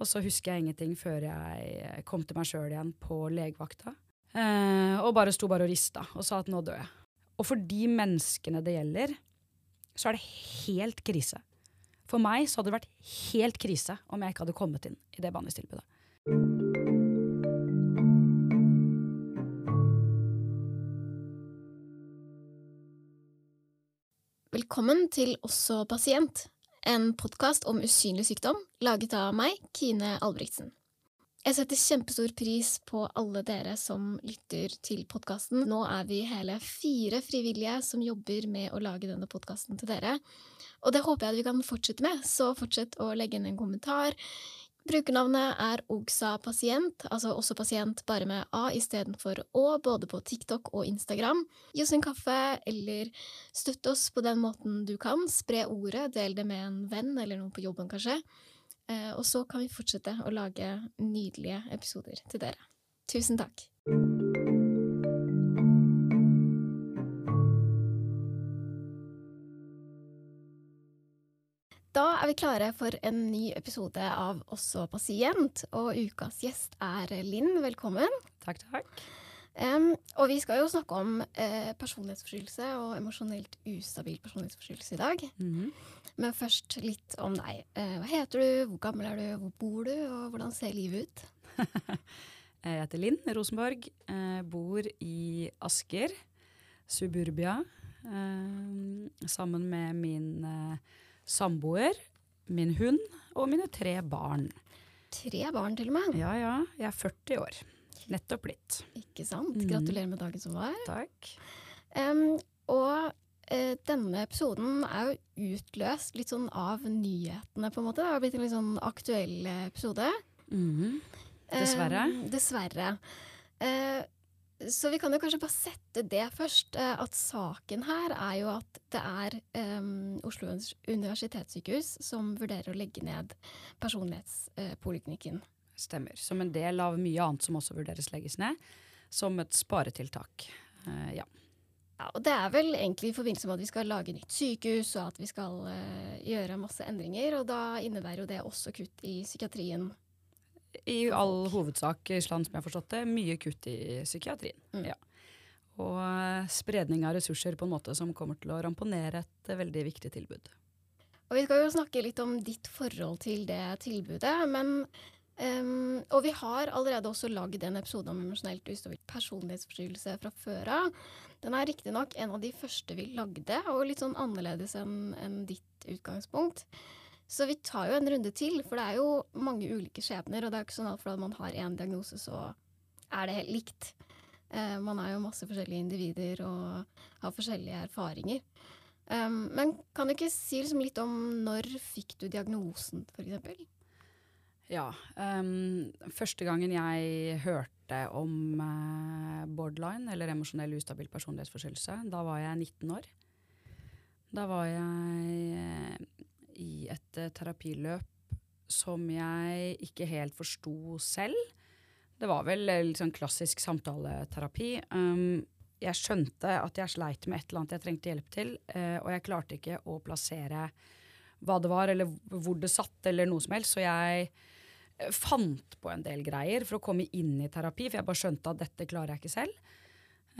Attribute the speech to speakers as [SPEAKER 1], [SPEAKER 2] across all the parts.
[SPEAKER 1] Og så husker jeg ingenting før jeg kom til meg sjøl igjen på legevakta. Eh, og bare sto bare og rista og sa at nå dør jeg. Og for de menneskene det gjelder, så er det helt krise. For meg så hadde det vært helt krise om jeg ikke hadde kommet inn i det behandlingstilbudet.
[SPEAKER 2] Velkommen til Også pasient, en podkast om usynlig sykdom, laget av meg, Kine Albrigtsen. Jeg setter kjempestor pris på alle dere som lytter til podkasten. Nå er vi hele fire frivillige som jobber med å lage denne podkasten til dere. Og det håper jeg vi kan fortsette med, så fortsett å legge inn en kommentar. Brukernavnet er Ogsa pasient, altså også pasient bare med A istedenfor Å, både på TikTok og Instagram. Gi oss en kaffe, eller støtt oss på den måten du kan. Spre ordet, del det med en venn eller noen på jobben, kanskje. Eh, og så kan vi fortsette å lage nydelige episoder til dere. Tusen takk. Vi klare for en ny episode av Også pasient, og ukas gjest er Linn. Velkommen.
[SPEAKER 1] Takk, takk.
[SPEAKER 2] Um, og vi skal jo snakke om eh, personlighetsforstyrrelse og emosjonelt ustabil personlighetsforstyrrelse i dag.
[SPEAKER 1] Mm -hmm.
[SPEAKER 2] Men først litt om deg. Eh, hva heter du, hvor gammel er du, hvor bor du, og hvordan ser livet ut?
[SPEAKER 1] jeg heter Linn Rosenborg. Eh, bor i Asker, suburbia, eh, sammen med min eh, samboer, min hund og mine tre barn.
[SPEAKER 2] Tre barn, til og med?
[SPEAKER 1] Ja, ja. Jeg er 40 år. Nettopp blitt.
[SPEAKER 2] Ikke sant. Gratulerer med dagen som var.
[SPEAKER 1] Takk.
[SPEAKER 2] Um, og uh, denne episoden er jo utløst litt sånn av nyhetene, på en måte. Det har blitt en litt sånn aktuell episode.
[SPEAKER 1] Mm -hmm. Dessverre.
[SPEAKER 2] Um, dessverre. Uh, så vi kan jo kanskje bare sette det først. Uh, at saken her er jo at det er um, Oslo universitetssykehus som vurderer å legge ned personlighetspoliklinikken.
[SPEAKER 1] Stemmer. Som en del av mye annet som også vurderes legges ned. Som et sparetiltak. Uh, ja.
[SPEAKER 2] ja. Og det er vel egentlig i forbindelse med at vi skal lage nytt sykehus og at vi skal uh, gjøre masse endringer. Og da innebærer jo det også kutt i psykiatrien.
[SPEAKER 1] I all hovedsak, Island, som jeg har forstått det, mye kutt i psykiatrien. Mm. Ja. Og uh, spredning av ressurser på en måte som kommer til å ramponere et veldig viktig tilbud.
[SPEAKER 2] Og vi skal jo snakke litt om ditt forhold til det tilbudet, men Um, og vi har allerede også lagd en episode om emosjonelt ustabil personlighetsforstyrrelse fra før av. Den er riktignok en av de første vi lagde, og litt sånn annerledes enn en ditt utgangspunkt. Så vi tar jo en runde til, for det er jo mange ulike skjebner. Og det er jo ikke sånn at fordi man har én diagnose, så er det helt likt. Uh, man er jo masse forskjellige individer og har forskjellige erfaringer. Um, men kan du ikke si liksom litt om når fikk du diagnosen, f.eks.?
[SPEAKER 1] Ja. Um, første gangen jeg hørte om uh, borderline, eller emosjonell ustabil personlighetsforstyrrelse, da var jeg 19 år. Da var jeg i et uh, terapiløp som jeg ikke helt forsto selv. Det var vel sånn klassisk samtaleterapi. Um, jeg skjønte at jeg sleit med et eller annet jeg trengte hjelp til, og jeg klarte ikke å plassere hva det var, eller hvor det satt, eller noe som helst. Så jeg fant på en del greier for å komme inn i terapi, for jeg bare skjønte at dette klarer jeg ikke selv.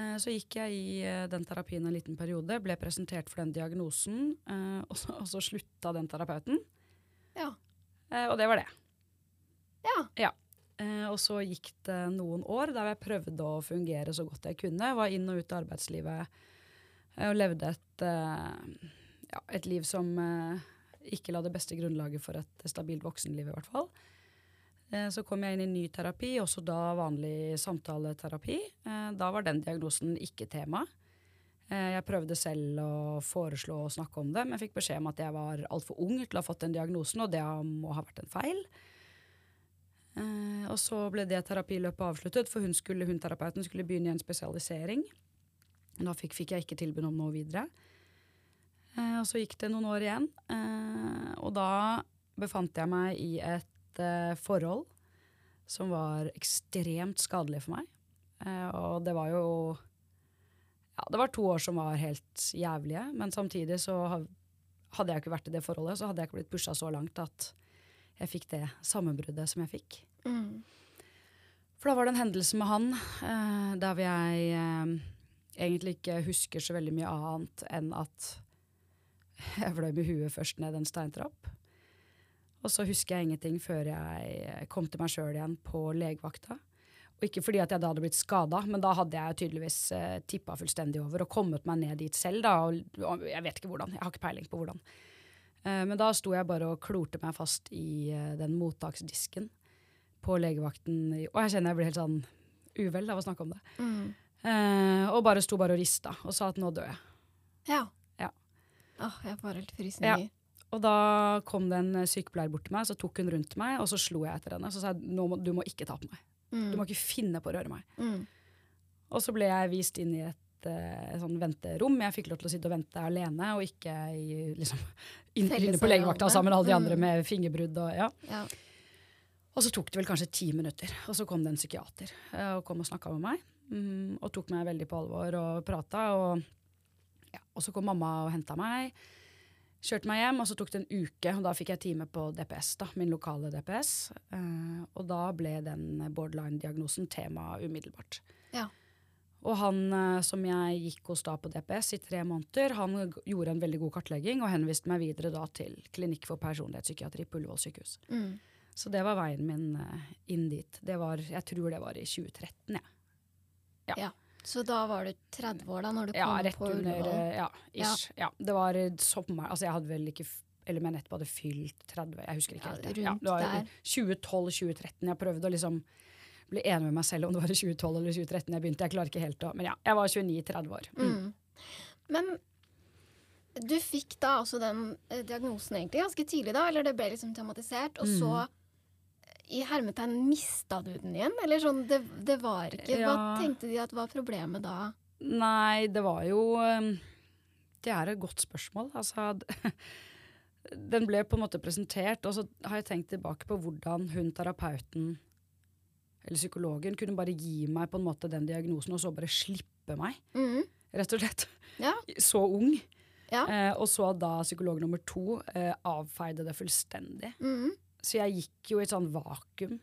[SPEAKER 1] Eh, så gikk jeg i eh, den terapien en liten periode, ble presentert for den diagnosen, eh, og så, og så slutta den terapeuten.
[SPEAKER 2] Ja.
[SPEAKER 1] Og det var det.
[SPEAKER 2] Ja.
[SPEAKER 1] ja. Og så gikk det noen år der jeg prøvde å fungere så godt jeg kunne. Var inn og ut av arbeidslivet og levde et, ja, et liv som ikke la det beste grunnlaget for et stabilt voksenliv, i hvert fall. Eh, så kom jeg inn i ny terapi, også da vanlig samtaleterapi. Eh, da var den diagnosen ikke tema. Eh, jeg prøvde selv å foreslå å snakke om det, men fikk beskjed om at jeg var altfor ung til å ha fått den diagnosen, og det må ha vært en feil. Og så ble det terapiløpet avsluttet, for hun, skulle, hun terapeuten skulle begynne i en spesialisering. Da fikk, fikk jeg ikke tilbud om noe videre. Og så gikk det noen år igjen, og da befant jeg meg i et et forhold som var ekstremt skadelig for meg. Uh, og det var jo Ja, det var to år som var helt jævlige, men samtidig så hadde jeg ikke vært i det forholdet, så hadde jeg ikke blitt pusha så langt at jeg fikk det sammenbruddet som jeg fikk.
[SPEAKER 2] Mm.
[SPEAKER 1] For da var det en hendelse med han uh, der jeg uh, egentlig ikke husker så veldig mye annet enn at jeg fløy med huet først ned en steintrapp. Og så husker jeg ingenting før jeg kom til meg sjøl igjen på legevakta. Og ikke fordi at jeg da hadde blitt skada, men da hadde jeg tydeligvis eh, tippa fullstendig over og kommet meg ned dit selv. da, og, og Jeg vet ikke hvordan, jeg har ikke peiling på hvordan. Eh, men da sto jeg bare og klorte meg fast i eh, den mottaksdisken på legevakten. i- Og jeg kjenner jeg blir helt sånn uvel av å snakke om det.
[SPEAKER 2] Mm.
[SPEAKER 1] Eh, og bare sto bare og rista og sa at nå dør jeg.
[SPEAKER 2] Ja.
[SPEAKER 1] Ja.
[SPEAKER 2] Åh, jeg får helt frysninger.
[SPEAKER 1] Og da kom det en sykepleier bort til meg, så tok hun rundt meg, og så slo jeg etter henne. Så sa jeg nå må, du må ikke ta på meg.
[SPEAKER 2] Mm.
[SPEAKER 1] Du må ikke finne på å røre meg.
[SPEAKER 2] Mm.
[SPEAKER 1] Og så ble jeg vist inn i et eh, sånn venterom. Jeg fikk lov til å sitte og vente alene, og ikke i, liksom, inn, inne på legevakta sammen med alle de andre
[SPEAKER 2] Mm.
[SPEAKER 1] med fingerbrudd. Og, ja.
[SPEAKER 2] Ja.
[SPEAKER 1] og så tok det vel kanskje ti minutter, og så kom det en psykiater eh, og kom og snakka med meg. Mm, og tok meg veldig på alvor og prata. Og, ja, og så kom mamma og henta meg. Kjørte meg hjem, og så tok det en uke, og da fikk jeg time på DPS, da, min lokale DPS. Uh, og da ble den borderline-diagnosen tema umiddelbart.
[SPEAKER 2] Ja.
[SPEAKER 1] Og han uh, som jeg gikk hos da på DPS i tre måneder, han gjorde en veldig god kartlegging og henviste meg videre da til Klinikk for personlighetspsykiatri på Ullevål sykehus.
[SPEAKER 2] Mm.
[SPEAKER 1] Så det var veien min uh, inn dit. Det var, jeg tror det var i 2013, jeg.
[SPEAKER 2] Så da var du 30 år da når du
[SPEAKER 1] Ja,
[SPEAKER 2] kom
[SPEAKER 1] rett
[SPEAKER 2] på
[SPEAKER 1] under
[SPEAKER 2] Ullevål?
[SPEAKER 1] Ja, ish. Ja. Det var sommer Altså, jeg hadde vel ikke Eller men etterpå hadde fylt 30, jeg husker ikke
[SPEAKER 2] Ja,
[SPEAKER 1] helt. Ja, det var 2012-2013. Jeg prøvde å liksom bli enig med meg selv om det var i 2012 eller 2013 jeg begynte. Jeg klarer ikke helt å Men ja, jeg var 29-30 år. Mm.
[SPEAKER 2] Mm. Men du fikk da også den eh, diagnosen egentlig ganske tidlig, da? Eller det ble liksom tematisert, og så
[SPEAKER 1] Mm.
[SPEAKER 2] eh, i hermetegn mista du den igjen? Eller sånn, det, det var ikke Hva
[SPEAKER 1] Ja.
[SPEAKER 2] tenkte de at var problemet da?
[SPEAKER 1] Nei, det var jo um, Det er et godt spørsmål. Altså Den ble på en måte presentert, og så har jeg tenkt tilbake på hvordan hun terapeuten eller psykologen kunne bare gi meg på en måte den diagnosen, og så bare slippe meg,
[SPEAKER 2] Mm.
[SPEAKER 1] rett og slett.
[SPEAKER 2] Ja.
[SPEAKER 1] Så ung.
[SPEAKER 2] Ja.
[SPEAKER 1] Eh, og så da psykolog nummer to eh, avfeide det fullstendig.
[SPEAKER 2] Mhm.
[SPEAKER 1] Så jeg gikk jo i et sånn vakuum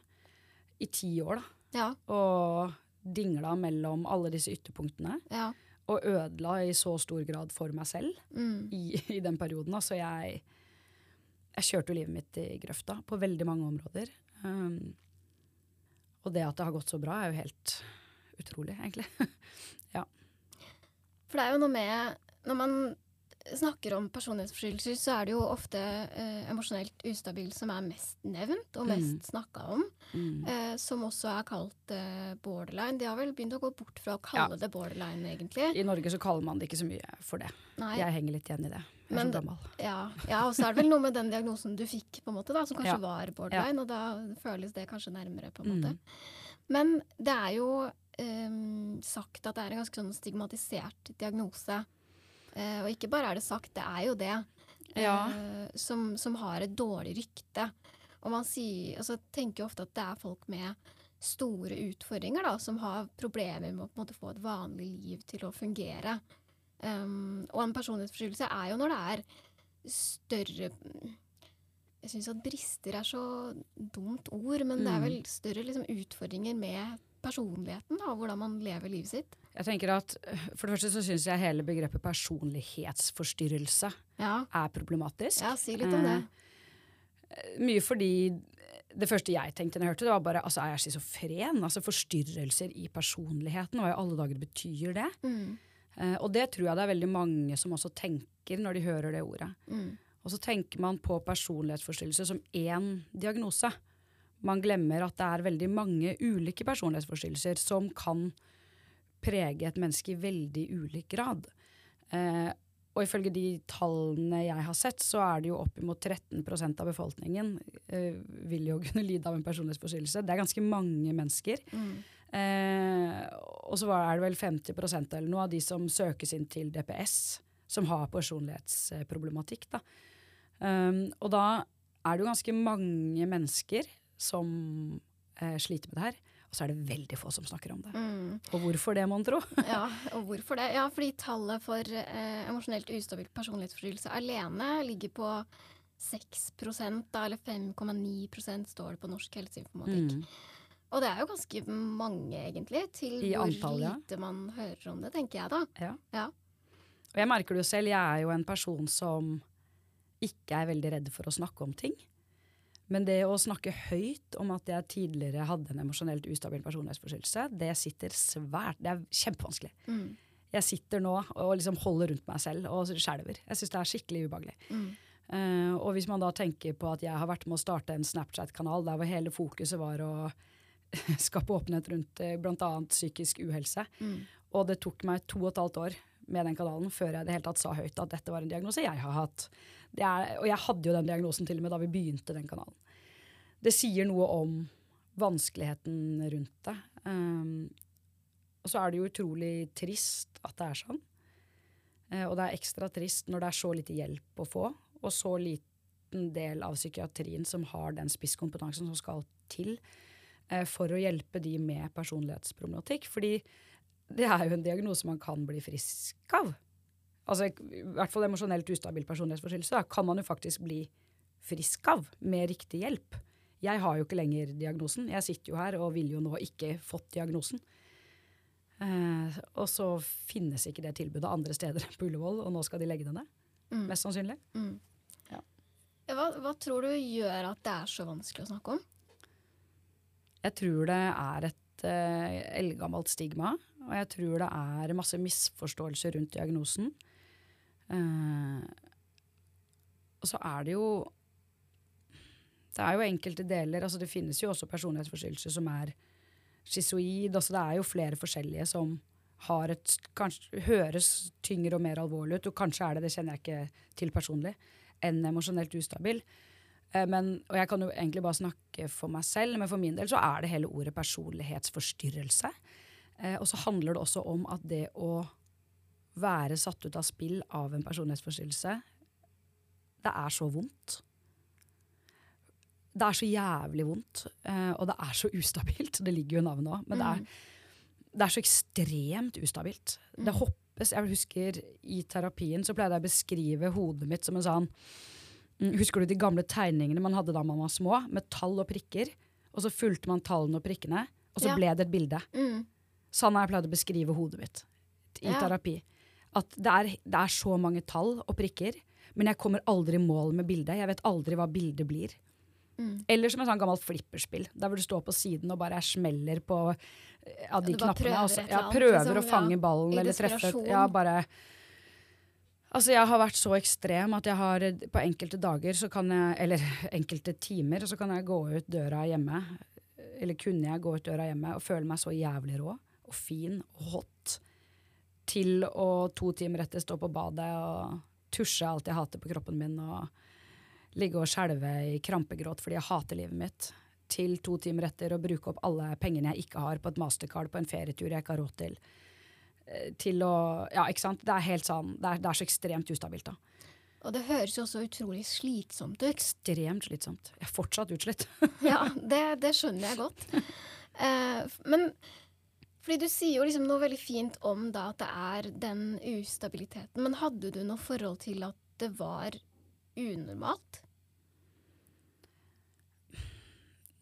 [SPEAKER 1] i ti år, da.
[SPEAKER 2] Ja.
[SPEAKER 1] Og dingla mellom alle disse ytterpunktene.
[SPEAKER 2] Ja.
[SPEAKER 1] Og ødela i så stor grad for meg selv
[SPEAKER 2] Mm.
[SPEAKER 1] i, i den perioden. Altså jeg, jeg kjørte jo livet mitt i grøfta på veldig mange områder. Um, og det at det har gått så bra, er jo helt utrolig, egentlig.
[SPEAKER 2] For det er jo noe med Når man snakker om personlighetsforstyrrelser, så er det jo ofte eh, emosjonelt ustabil som er mest nevnt og mest
[SPEAKER 1] Mm.
[SPEAKER 2] snakka om.
[SPEAKER 1] Mm.
[SPEAKER 2] Eh, som også er kalt eh, borderline. De har vel begynt å gå bort fra å kalle det borderline, egentlig.
[SPEAKER 1] I Norge så kaller man det ikke så mye for det.
[SPEAKER 2] Nei.
[SPEAKER 1] Jeg henger litt igjen i det. Jeg er
[SPEAKER 2] Men-
[SPEAKER 1] så gammel.
[SPEAKER 2] Ja, ja og så er det vel noe med den diagnosen du fikk, på en måte, da, som kanskje
[SPEAKER 1] Ja.
[SPEAKER 2] var borderline, og da føles det kanskje nærmere. på en måte.
[SPEAKER 1] Mm.
[SPEAKER 2] Men det er jo ehm, sagt at det er en ganske sånn stigmatisert diagnose. Eh, og ikke bare er det sagt, det er jo det.
[SPEAKER 1] Ja.
[SPEAKER 2] eh, som, som har et dårlig rykte. Og man sier, altså, tenker jo ofte at det er folk med store utfordringer da, som har problemer med å måte få et vanlig liv til å fungere. Um, og en personlighetsforstyrrelse er jo når det er større Jeg syns at brister er så dumt ord, men det er
[SPEAKER 1] Mm.
[SPEAKER 2] vel større liksom, utfordringer med personligheten og hvordan man lever livet sitt.
[SPEAKER 1] Jeg tenker at øh, For det første så syns jeg hele begrepet personlighetsforstyrrelse
[SPEAKER 2] Ja,
[SPEAKER 1] er problematisk.
[SPEAKER 2] ja si litt om det.
[SPEAKER 1] Eh, Mye fordi det første jeg tenkte når jeg hørte det, var bare altså, er jeg schizofren? Altså forstyrrelser i personligheten. Hva i alle dager betyr det?
[SPEAKER 2] Mm,
[SPEAKER 1] Eh, og det tror jeg det er veldig mange som også tenker når de hører det ordet.
[SPEAKER 2] mm,
[SPEAKER 1] Og så tenker man på personlighetsforstyrrelse som én diagnose. Man glemmer at det er veldig mange ulike personlighetsforstyrrelser som kan prege et menneske i veldig ulik grad. Eh, og ifølge de tallene jeg har sett, så er det jo oppimot 13% av befolkningen eh, vil jo kunne lide av en personlighetsforstyrrelse. Det er ganske mange mennesker.
[SPEAKER 2] mm.
[SPEAKER 1] Eh, og så er det vel 50% eller noe av de som søkes inn til DPS, som har personlighetsproblematikk. Da. Um, og da er det jo ganske mange mennesker som eh, sliter med det her. Og så er det veldig få som snakker om det.
[SPEAKER 2] Mm.
[SPEAKER 1] Og hvorfor det, mon tro?
[SPEAKER 2] Ja, og hvorfor det? Ja, fordi tallet for eh, emosjonelt ustabil personlighetsforstyrrelse alene ligger på 6 da, eller 5,9% står det på Norsk helseinformatikk.
[SPEAKER 1] Mm.
[SPEAKER 2] Og det er jo ganske mange, egentlig, til
[SPEAKER 1] I
[SPEAKER 2] hvor
[SPEAKER 1] antall, ja.
[SPEAKER 2] lite man hører om det, tenker jeg da.
[SPEAKER 1] Ja.
[SPEAKER 2] Ja.
[SPEAKER 1] Og jeg merker det jo selv, jeg er jo en person som ikke er veldig redd for å snakke om ting. Men det å snakke høyt om at jeg tidligere hadde en emosjonelt ustabil personlighetsforstyrrelse, det sitter svært Det er kjempevanskelig.
[SPEAKER 2] Mm.
[SPEAKER 1] Jeg sitter nå og liksom holder rundt meg selv og skjelver. Jeg syns det er skikkelig ubehagelig.
[SPEAKER 2] Mm.
[SPEAKER 1] Uh, og hvis man da tenker på at jeg har vært med å starte en Snapchat-kanal der hvor hele fokuset var å skape åpenhet rundt uh, bl.a. psykisk uhelse,
[SPEAKER 2] Mm.
[SPEAKER 1] og det tok meg to og et halvt år med den kanalen før jeg det hele tatt sa høyt at dette var en diagnose jeg har hatt. Er, og jeg hadde jo den diagnosen til og med da vi begynte den kanalen. Det sier noe om vanskeligheten rundt det. Um, og så er det jo utrolig trist at det er sånn. Uh, og det er ekstra trist når det er så lite hjelp å få, og så liten del av psykiatrien som har den spisskompetansen som skal til uh, for å hjelpe de med personlighetsproblematikk. Fordi det er jo en diagnose man kan bli frisk av. Altså, I hvert fall emosjonelt ustabil personlighetsforstyrrelse kan man jo faktisk bli frisk av med riktig hjelp. Jeg har jo ikke lenger diagnosen. Jeg sitter jo her og vil jo nå ikke fått diagnosen. Eh, og så finnes ikke det tilbudet andre steder på Ullevål, og nå skal de legge det ned.
[SPEAKER 2] Mm.
[SPEAKER 1] Mest sannsynlig.
[SPEAKER 2] Mm.
[SPEAKER 1] Ja.
[SPEAKER 2] Hva, hva tror du gjør at det er så vanskelig å snakke om?
[SPEAKER 1] Jeg tror det er et eh, eldgammelt stigma, og jeg tror det er masse misforståelser rundt diagnosen. Eh, og så er det jo Det er jo enkelte deler altså Det finnes jo også personlighetsforstyrrelser som er schizoid. Altså det er jo flere forskjellige som har et kanskje høres tyngre og mer alvorlig ut, og kanskje er det, det kjenner jeg ikke til personlig, enn emosjonelt ustabil. Eh, Men, og jeg kan jo egentlig bare snakke for meg selv, men for min del så er det hele ordet personlighetsforstyrrelse. Eh, og så handler det også om at det å være satt ut av spill av en personlighetsforstyrrelse, det er så vondt. Det er så jævlig vondt, eh, og det er så ustabilt. Det ligger jo i navnet òg, men det er, det er så ekstremt ustabilt. Det hoppes. Jeg husker i terapien så pleide jeg å beskrive hodet mitt som en sånn Mm, Husker du de gamle tegningene man hadde da man var små, med tall og prikker? Og så fulgte man tallene og prikkene, og så
[SPEAKER 2] Ja.
[SPEAKER 1] ble det et bilde.
[SPEAKER 2] Mm.
[SPEAKER 1] Sånn har jeg pleid å beskrive hodet mitt i
[SPEAKER 2] Ja.
[SPEAKER 1] terapi. At det er, det er så mange tall og prikker, men jeg kommer aldri i mål med bildet. Jeg vet aldri hva bildet blir.
[SPEAKER 2] Mm.
[SPEAKER 1] Eller som et sånn gammelt flipperspill, der hvor du står på siden og bare smeller på ja, av de
[SPEAKER 2] Ja,
[SPEAKER 1] knappene.
[SPEAKER 2] prøver også,
[SPEAKER 1] ja, prøver
[SPEAKER 2] liksom,
[SPEAKER 1] å fange
[SPEAKER 2] ja.
[SPEAKER 1] ballen eller treffe. Ja, bare Altså, jeg har vært så ekstrem at jeg har eh, på enkelte dager så kan jeg Eller enkelte timer, så kan jeg gå ut døra hjemme. Eller kunne jeg gå ut døra hjemme og føle meg så jævlig rå og fin og hot. Til å to timer etter stå på badet og tusje alt jeg hater på kroppen min. og ligge og skjelve i krampegråt fordi jeg hater livet mitt, til to timer etter å bruke opp alle pengene jeg ikke har på et mastercard på en ferietur jeg ikke har råd til. Eh, Til å Ja, ikke sant. Det er helt sånn, det er, det er så ekstremt ustabilt, da.
[SPEAKER 2] Og det høres jo også utrolig slitsomt ut.
[SPEAKER 1] Ekstremt slitsomt. Jeg er fortsatt utslitt.
[SPEAKER 2] Ja, det, det skjønner jeg godt. Uh, men fordi du sier jo liksom noe veldig fint om da at det er den ustabiliteten. Men hadde du noe forhold til at det var unormalt?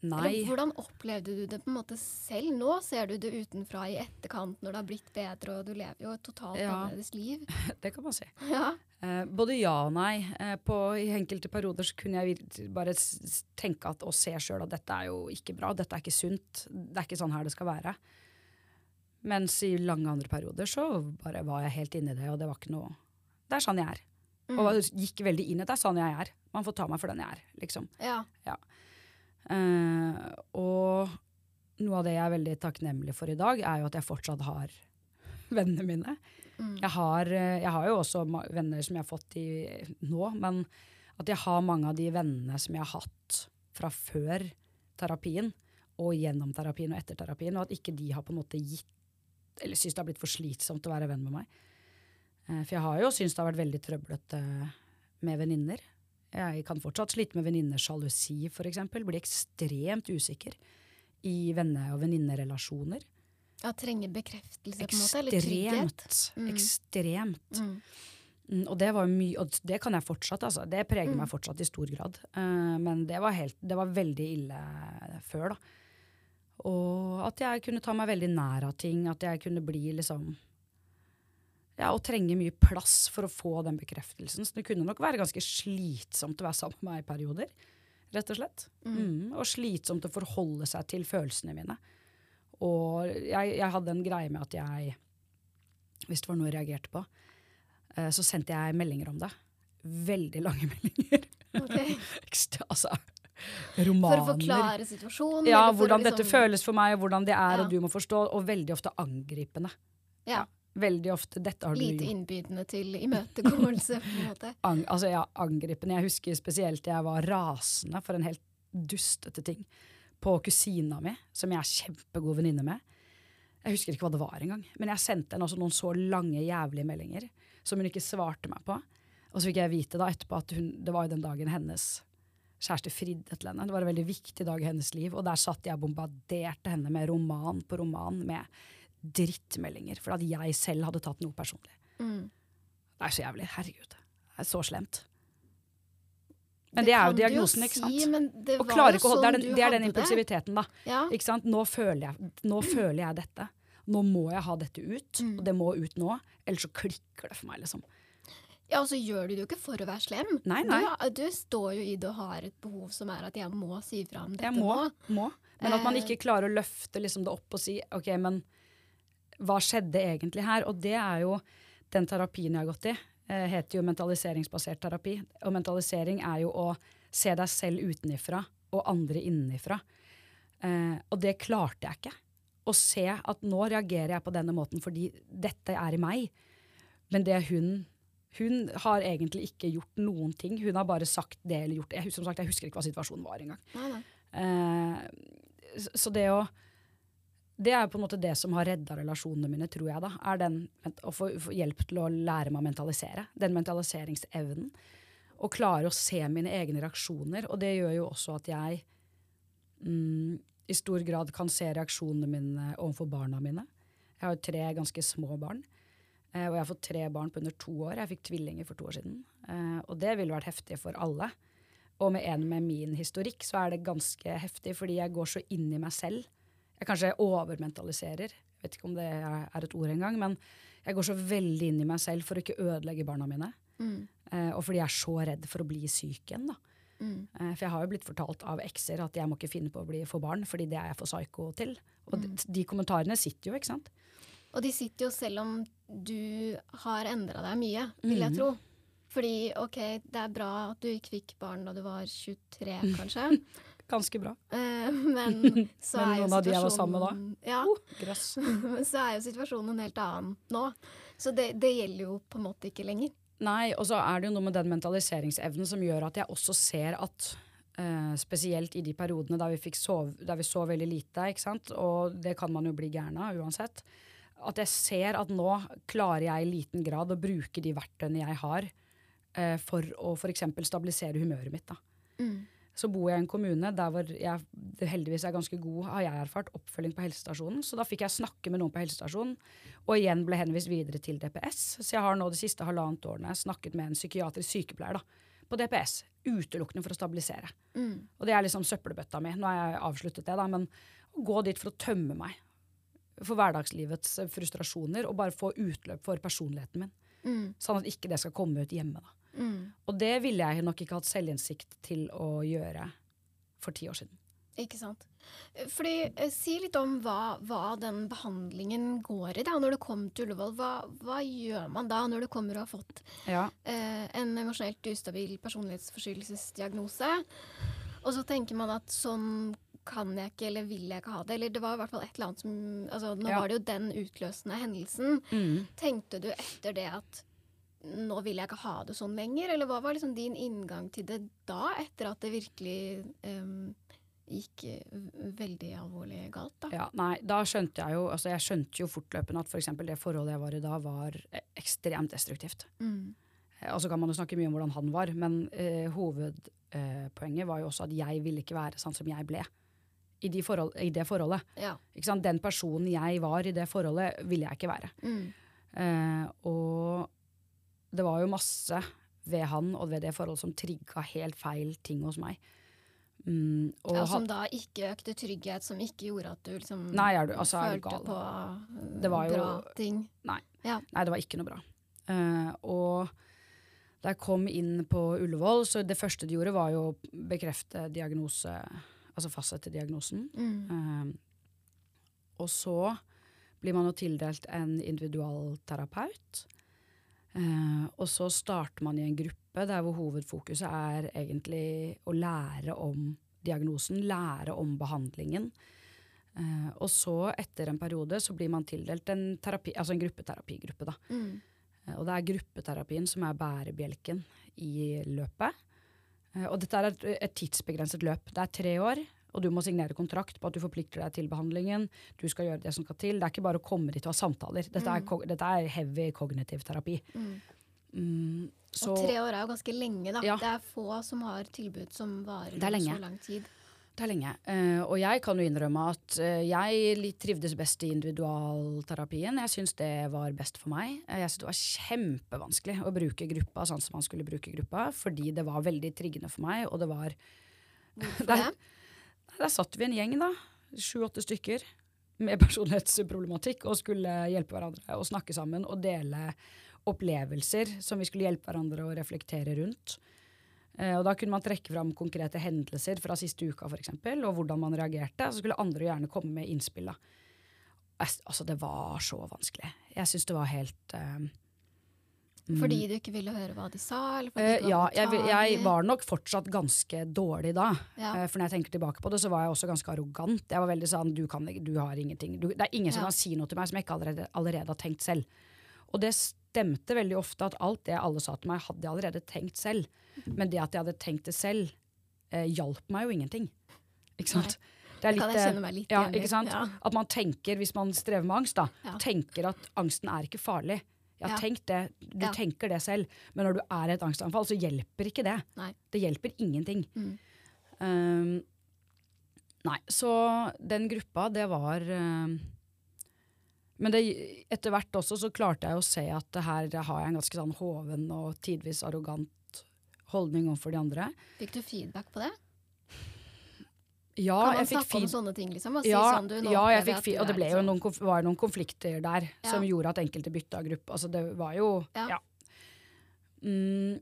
[SPEAKER 1] Nei.
[SPEAKER 2] Eller hvordan opplevde du det på en måte selv? Nå ser du det utenfra i etterkant når det har blitt bedre, og du lever jo et totalt
[SPEAKER 1] Ja.
[SPEAKER 2] annerledes liv.
[SPEAKER 1] Det kan man si.
[SPEAKER 2] Ja.
[SPEAKER 1] Eh, både ja og nei. Eh, på, I enkelte perioder så kunne jeg bare tenke at, og se sjøl at dette er jo ikke bra, dette er ikke sunt. Det er ikke sånn her det skal være. Mens i lange andre perioder så bare var jeg helt inni det, og det var ikke noe Det er sånn jeg er. Og gikk veldig inn i det. Det er sånn jeg er. Man får ta meg for den jeg er, liksom.
[SPEAKER 2] ja.
[SPEAKER 1] Eh, og noe av det jeg er veldig takknemlig for i dag, er jo at jeg fortsatt har vennene mine.
[SPEAKER 2] Mm.
[SPEAKER 1] Jeg, har, eh, jeg har jo også venner som jeg har fått i nå, men at jeg har mange av de vennene som jeg har hatt fra før terapien, og gjennom terapien og etter terapien, og at ikke de har på en måte gitt eller syns det har blitt for slitsomt å være venn med meg. Eh, For jeg har jo syntes det har vært veldig trøblete med venninner. Jeg kan fortsatt slite med venninnesjalusi, f.eks. Bli ekstremt usikker i venne- og venninnerelasjoner.
[SPEAKER 2] ja trenger bekreftelse, på en måte. Eller trygghet.
[SPEAKER 1] Ekstremt.
[SPEAKER 2] Mm.
[SPEAKER 1] Ekstremt.
[SPEAKER 2] Mm.
[SPEAKER 1] Mm, og det var mye, og det kan jeg fortsatt, altså. Det preger
[SPEAKER 2] Mm.
[SPEAKER 1] meg fortsatt i stor grad. Uh, men det var, helt, det var veldig ille før, da. Og at jeg kunne ta meg veldig nær av ting. At jeg kunne bli liksom Ja, og trenge mye plass for å få den bekreftelsen. Så det kunne nok være ganske slitsomt å være sammen med meg i perioder. Rett og slett. Mm, og slitsomt å forholde seg til følelsene mine. Og jeg, jeg hadde en greie med at jeg, hvis det var noe jeg reagerte på, eh, så sendte jeg meldinger om det. Veldig lange meldinger.
[SPEAKER 2] Okay.
[SPEAKER 1] Ekst- altså,
[SPEAKER 2] For å forklare situasjonen?
[SPEAKER 1] Ja,
[SPEAKER 2] for
[SPEAKER 1] hvordan dette
[SPEAKER 2] liksom-
[SPEAKER 1] føles for meg, og hvordan det er,
[SPEAKER 2] Ja.
[SPEAKER 1] og du må forstå. Og veldig ofte angripende.
[SPEAKER 2] Ja.
[SPEAKER 1] Veldig ofte 'dette har du
[SPEAKER 2] Lite
[SPEAKER 1] gjort'.
[SPEAKER 2] innbydende til imøtekommelse, på en måte.
[SPEAKER 1] Ang altså, ja, angripende. Jeg husker spesielt jeg var rasende for en helt dustete ting på kusina mi, som jeg er kjempegod venninne med. Jeg husker ikke hva det var engang, men jeg sendte henne noen så lange, jævlige meldinger som hun ikke svarte meg på. Og så fikk jeg vite da etterpå at hun, det var jo den dagen hennes kjæreste fridde til henne. Det var en veldig viktig dag i hennes liv, og der satt jeg og bombarderte henne med roman på roman med drittmeldinger, for at jeg selv hadde tatt noe personlig.
[SPEAKER 2] Mm.
[SPEAKER 1] Det er så jævlig. Herregud. Det er så slemt. Men det, er jo diagnosen, jo ikke sant?
[SPEAKER 2] Si, det
[SPEAKER 1] holde, det, er
[SPEAKER 2] sånn
[SPEAKER 1] den, det er den impulsiviteten, da.
[SPEAKER 2] Ja.
[SPEAKER 1] Ikke sant? Nå, føler jeg, nå føler jeg dette. Nå må jeg ha dette ut,
[SPEAKER 2] Mm.
[SPEAKER 1] og det må ut nå. Ellers så klikker det for meg, liksom.
[SPEAKER 2] Ja, og så gjør du det jo ikke for å være slem.
[SPEAKER 1] Nei, nei.
[SPEAKER 2] Du, du står jo i det og har et behov som er at jeg må si fra om dette
[SPEAKER 1] Jeg må.
[SPEAKER 2] nå.
[SPEAKER 1] må. Men at man
[SPEAKER 2] Eh.
[SPEAKER 1] ikke klarer å løfte liksom, det opp og si OK, men hva skjedde egentlig her? Og det er jo den terapien jeg har gått i. Eh, heter jo mentaliseringsbasert terapi. Og mentalisering er jo å se deg selv utenifra og andre innenifra. Eh, og det klarte jeg ikke. Å se at nå reagerer jeg på denne måten fordi dette er i meg. Men det hun Hun har egentlig ikke gjort noen ting. Hun har bare sagt det eller gjort det. Jeg, som sagt, jeg husker ikke hva situasjonen var engang.
[SPEAKER 2] Nei, nei.
[SPEAKER 1] Uh, så- det å Det er på en måte det som har redda relasjonene mine, tror jeg. da, er den, Å få, få hjelp til å lære meg å mentalisere. Den mentaliseringsevnen. Og klare å se mine egne reaksjoner. Og det gjør jo også at jeg mm, i stor grad kan se reaksjonene mine overfor barna mine. Jeg har jo tre ganske små barn. Eh, og jeg har fått tre barn på under to år. Jeg fikk tvillinger for to år siden. Eh, og det ville vært heftig for alle. Og med en med min historikk så er det ganske heftig, fordi jeg går så inn i meg selv. Jeg kanskje overmentaliserer, jeg vet ikke om det er et ord engang, men jeg går så veldig inn i meg selv for å ikke ødelegge barna mine.
[SPEAKER 2] Mm.
[SPEAKER 1] Eh, og fordi jeg er så redd for å bli syk igjen. da.
[SPEAKER 2] Mm.
[SPEAKER 1] For jeg har jo blitt fortalt av ekser at jeg må ikke finne på å bli for barn, fordi det er jeg for psyko til. Og de, de kommentarene sitter jo, ikke sant.
[SPEAKER 2] Og de sitter jo selv om du har endra deg mye, vil jeg
[SPEAKER 1] Mhm.
[SPEAKER 2] tro. Fordi ok, det er bra at du ikke fikk barn da du var 23, kanskje.
[SPEAKER 1] Ganske bra.
[SPEAKER 2] Eh, men så
[SPEAKER 1] Men
[SPEAKER 2] er jo
[SPEAKER 1] noen av de jeg var sammen med da?
[SPEAKER 2] Ja,
[SPEAKER 1] Oh,
[SPEAKER 2] så er jo situasjonen en helt annen nå. Så det, det gjelder jo på en måte ikke lenger.
[SPEAKER 1] Nei, og så er det jo noe med den mentaliseringsevnen som gjør at jeg også ser at Uh, spesielt i de periodene der vi, sove, der vi sov veldig lite, ikke sant? og det kan man jo bli gæren av uansett, at jeg ser at nå klarer jeg i liten grad å bruke de verktøyene jeg har eh, for å f.eks. stabilisere humøret mitt. da.
[SPEAKER 2] Mm.
[SPEAKER 1] Så bor jeg i en kommune der hvor jeg heldigvis er ganske god, har jeg erfart, oppfølging på helsestasjonen. Så da fikk jeg snakke med noen på helsestasjonen, og igjen ble henvist videre til DPS. Så jeg har nå de siste halvannet årene snakket med en psykiatrisk sykepleier da, på DPS, utelukkende for å stabilisere.
[SPEAKER 2] Mm.
[SPEAKER 1] Og det er liksom søppelbøtta mi. Nå har jeg avsluttet det, da, men å gå dit for å tømme meg for hverdagslivets eh, frustrasjoner, og bare få utløp for personligheten min.
[SPEAKER 2] Mm.
[SPEAKER 1] Sånn at ikke det skal komme ut hjemme.
[SPEAKER 2] Mm.
[SPEAKER 1] Og det ville jeg nok ikke hatt selvinnsikt til å gjøre for ti år siden.
[SPEAKER 2] Ikke sant. Fordi, eh, Si litt om hva, hva den behandlingen går i. da, Når du kommer til Ullevål, hva, hva gjør man da når du kommer og har fått
[SPEAKER 1] Ja,
[SPEAKER 2] eh, en emosjonelt ustabil personlighetsforstyrrelsesdiagnose? Og så tenker man at sånn kan jeg ikke, eller vil jeg ikke ha det. Eller det var i hvert fall et eller annet som altså Nå
[SPEAKER 1] Ja.
[SPEAKER 2] var det jo den utløsende hendelsen.
[SPEAKER 1] Mm.
[SPEAKER 2] Tenkte du etter det at nå vil jeg ikke ha det sånn lenger? Eller hva var liksom din inngang til det da, etter at det virkelig um, gikk eh, veldig alvorlig galt? da?
[SPEAKER 1] Ja, nei, da skjønte jeg jo altså Jeg skjønte jo fortløpende at f.eks. For det forholdet jeg var i da, var eh, ekstremt destruktivt.
[SPEAKER 2] Mm.
[SPEAKER 1] Altså kan man jo snakke mye om hvordan han var, men eh, hovedpoenget var jo også at jeg ville ikke være sånn som jeg ble i, de forhold, i det forholdet.
[SPEAKER 2] Ja.
[SPEAKER 1] Den personen jeg var i det forholdet, ville jeg ikke være.
[SPEAKER 2] Mm.
[SPEAKER 1] Eh, og det var jo masse ved han og ved det forholdet som trigga helt feil ting hos meg. Mm,
[SPEAKER 2] Ja, som da ikke økte trygghet, som ikke gjorde at du liksom
[SPEAKER 1] Nei, du, altså,
[SPEAKER 2] følte på uh,
[SPEAKER 1] Det var jo-
[SPEAKER 2] bra ting.
[SPEAKER 1] Nei.
[SPEAKER 2] Ja.
[SPEAKER 1] Nei, det var ikke noe bra. Eh, og da jeg kom inn på Ullevål, så det første de gjorde, var jo å bekrefte diagnose, altså fastsette diagnosen.
[SPEAKER 2] Mm.
[SPEAKER 1] Eh, og så blir man jo tildelt en individualterapeut. Uh, og så starter man i en gruppe der hvor hovedfokuset er egentlig å lære om diagnosen, lære om behandlingen. Uh, og så, etter en periode, så blir man tildelt en, terapi, altså en gruppeterapigruppe. Da.
[SPEAKER 2] Mm.
[SPEAKER 1] Og det er gruppeterapien som er bærebjelken i løpet. Eh, Og dette er et, et tidsbegrenset løp. Det er tre år, og du må signere kontrakt på at du forplikter deg til behandlingen. Du skal gjøre det som skal til. Det er ikke bare å komme dit og ha samtaler. Dette, er, ko- dette er heavy kognitiv terapi.
[SPEAKER 2] Mm.
[SPEAKER 1] Mm, så
[SPEAKER 2] Og tre år er jo ganske lenge, da.
[SPEAKER 1] Ja.
[SPEAKER 2] Det er få som har tilbud som varer
[SPEAKER 1] er
[SPEAKER 2] så lang tid.
[SPEAKER 1] Det er lenge. Eh, og jeg kan jo innrømme at eh, jeg trivdes best i individualterapien. Jeg syns det var best for meg. Eh, Jeg syns det var kjempevanskelig å bruke gruppa sånn som man skulle bruke gruppa, fordi det var veldig triggende for meg, og det var
[SPEAKER 2] Hvorfor
[SPEAKER 1] Der-? Der satt vi en gjeng, da. Sju-åtte stykker. Med personlighetsproblematikk og skulle hjelpe hverandre og snakke sammen og dele opplevelser som vi skulle hjelpe hverandre å reflektere rundt. Eh, og da kunne man trekke fram konkrete hendelser fra siste uka for eksempel, og hvordan man reagerte. Så skulle andre gjerne komme med innspill. Altså, det var så vanskelig. Jeg syns det var helt uh, mm.
[SPEAKER 2] Fordi du ikke ville høre hva de sa?
[SPEAKER 1] Eh, ja, jeg, jeg var nok fortsatt ganske dårlig da.
[SPEAKER 2] Ja.
[SPEAKER 1] Uh, For når jeg tenker tilbake på det, så var jeg også ganske arrogant. Jeg var veldig sånn, du, kan, du har ingenting. Du, det er ingen som kan si noe til meg som jeg ikke allerede, allerede har tenkt selv. Og det stemte veldig ofte at alt det alle sa til meg, hadde jeg allerede tenkt selv. Men det at jeg hadde tenkt det selv, eh, hjalp meg jo ingenting. Ikke sant? Det er
[SPEAKER 2] Det kan jeg
[SPEAKER 1] eh,
[SPEAKER 2] kjenne meg litt
[SPEAKER 1] ja, ikke sant?
[SPEAKER 2] Ja.
[SPEAKER 1] At man tenker, hvis man strever med angst, da,
[SPEAKER 2] Ja.
[SPEAKER 1] tenker at angsten er ikke farlig. Jeg har
[SPEAKER 2] Ja.
[SPEAKER 1] tenkt det, Du tenker det selv, men når du er i et angstanfall, så hjelper ikke det.
[SPEAKER 2] Nei.
[SPEAKER 1] Det hjelper ingenting.
[SPEAKER 2] Mm.
[SPEAKER 1] Um, nei, så den gruppa, det var um, Men det, etter hvert også så klarte jeg å se at det her har jeg en ganske sånn hoven og tidvis arrogant holdning overfor de andre.
[SPEAKER 2] Fikk du feedback på det?
[SPEAKER 1] Ja,
[SPEAKER 2] kan man snakke om sånne ting, liksom? Og si
[SPEAKER 1] ja,
[SPEAKER 2] sånn, du, nå
[SPEAKER 1] ja, jeg fikk fi og det jo
[SPEAKER 2] sånn-
[SPEAKER 1] noen, konf var noen konflikter der
[SPEAKER 2] Ja.
[SPEAKER 1] som gjorde at enkelte bytta gruppe. Altså det var jo
[SPEAKER 2] Ja.
[SPEAKER 1] Ja. Mm,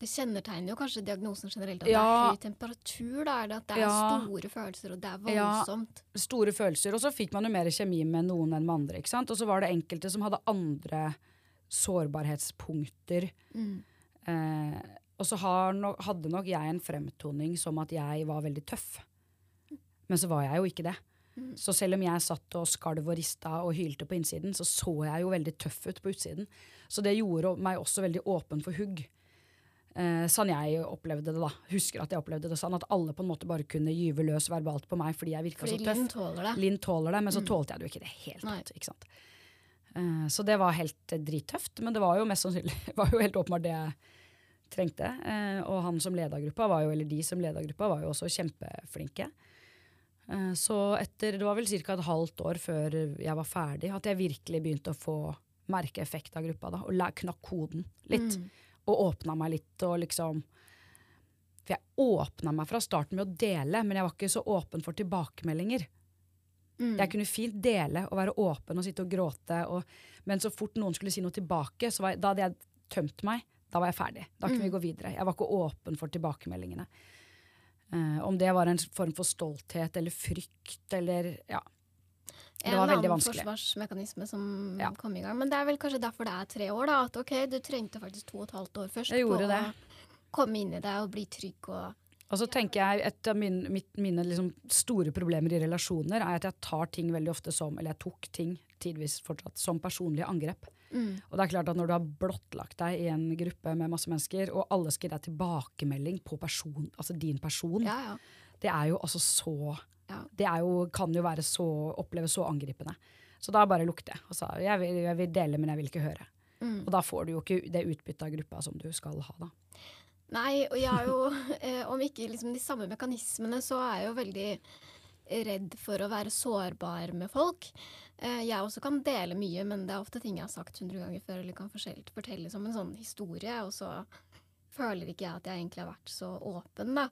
[SPEAKER 2] Det kjennetegner jo kanskje diagnosen generelt at
[SPEAKER 1] Ja.
[SPEAKER 2] det er høy temperatur. Da er det at det er
[SPEAKER 1] Ja.
[SPEAKER 2] store følelser, og det er
[SPEAKER 1] Ja. store følelser. Og så fikk man jo mer kjemi med noen enn med andre. ikke sant? Og så var det enkelte som hadde andre sårbarhetspunkter.
[SPEAKER 2] Mm.
[SPEAKER 1] Eh, og så har no hadde nok jeg en fremtoning som at jeg var veldig tøff. Men så var jeg jo ikke det.
[SPEAKER 2] Mm.
[SPEAKER 1] Så selv om jeg satt og skalv og rista og hylte på innsiden, så så jeg jo veldig tøff ut på utsiden. Så det gjorde meg også veldig åpen for hugg. Eh, sånn jeg opplevde det, da. Husker at jeg opplevde det sånn at alle på en måte bare kunne gyve løs verbalt på meg fordi jeg virka så
[SPEAKER 2] Fordi
[SPEAKER 1] tøff.
[SPEAKER 2] Linn tåler det.
[SPEAKER 1] Linn tåler det, men så
[SPEAKER 2] Mm.
[SPEAKER 1] tålte jeg det jo ikke i det hele tatt. Ikke sant? Eh, så det var helt drittøft, men det var jo mest sannsynlig var jo helt åpenbart det jeg trengte. Eh, og han som leda gruppa, var jo, eller de som leda gruppa, var jo også kjempeflinke. Eh, så etter, det var vel ca. et halvt år før jeg var ferdig, at jeg virkelig begynte å få merke effekt av gruppa. da, Og knakk koden litt.
[SPEAKER 2] Mm.
[SPEAKER 1] Og åpna meg litt og liksom For jeg åpna meg fra starten med å dele, men jeg var ikke så åpen for tilbakemeldinger.
[SPEAKER 2] Mm.
[SPEAKER 1] Jeg kunne fint dele og være åpen og sitte og gråte, og, men så fort noen skulle si noe tilbake, så var da hadde jeg tømt meg. Da var jeg ferdig. Da kunne
[SPEAKER 2] Mm.
[SPEAKER 1] vi gå videre. Jeg var ikke åpen for tilbakemeldingene. Uh, om det var en form for stolthet eller frykt eller ja. Det var veldig
[SPEAKER 2] annen forsvarsmekanisme som
[SPEAKER 1] Ja.
[SPEAKER 2] kom i gang. Men det er vel kanskje derfor det er tre år, da. At ok, du trengte faktisk to og et halvt år først på
[SPEAKER 1] det.
[SPEAKER 2] å komme inn i det og bli trygg og
[SPEAKER 1] Og så tenker jeg Et av mine, mitt, mine liksom store problemer i relasjoner er at jeg tar ting veldig ofte som Eller jeg tok ting tidvis fortsatt som personlige angrep.
[SPEAKER 2] mm.
[SPEAKER 1] Og det er klart at når du har blottlagt deg i en gruppe med masse mennesker, og alle skal gi deg tilbakemelding på person, altså din person,
[SPEAKER 2] Ja, ja.
[SPEAKER 1] det er jo altså så
[SPEAKER 2] Ja.
[SPEAKER 1] Det er jo, kan jo være så, oppleves så angripende. Så da bare lukter jeg. Altså, jeg vil, jeg vil dele, men jeg vil ikke høre.
[SPEAKER 2] Mm.
[SPEAKER 1] Og da får du jo ikke det utbyttet av gruppa som du skal ha, da.
[SPEAKER 2] Nei, og jeg er jo, eh, om ikke liksom de samme mekanismene, så er jeg jo veldig redd for å være sårbar med folk. Eh, jeg også kan dele mye, men det er ofte ting jeg har sagt hundre ganger før, eller kan fortelle som en sånn historie, og så føler ikke jeg at jeg egentlig har vært så åpen, da.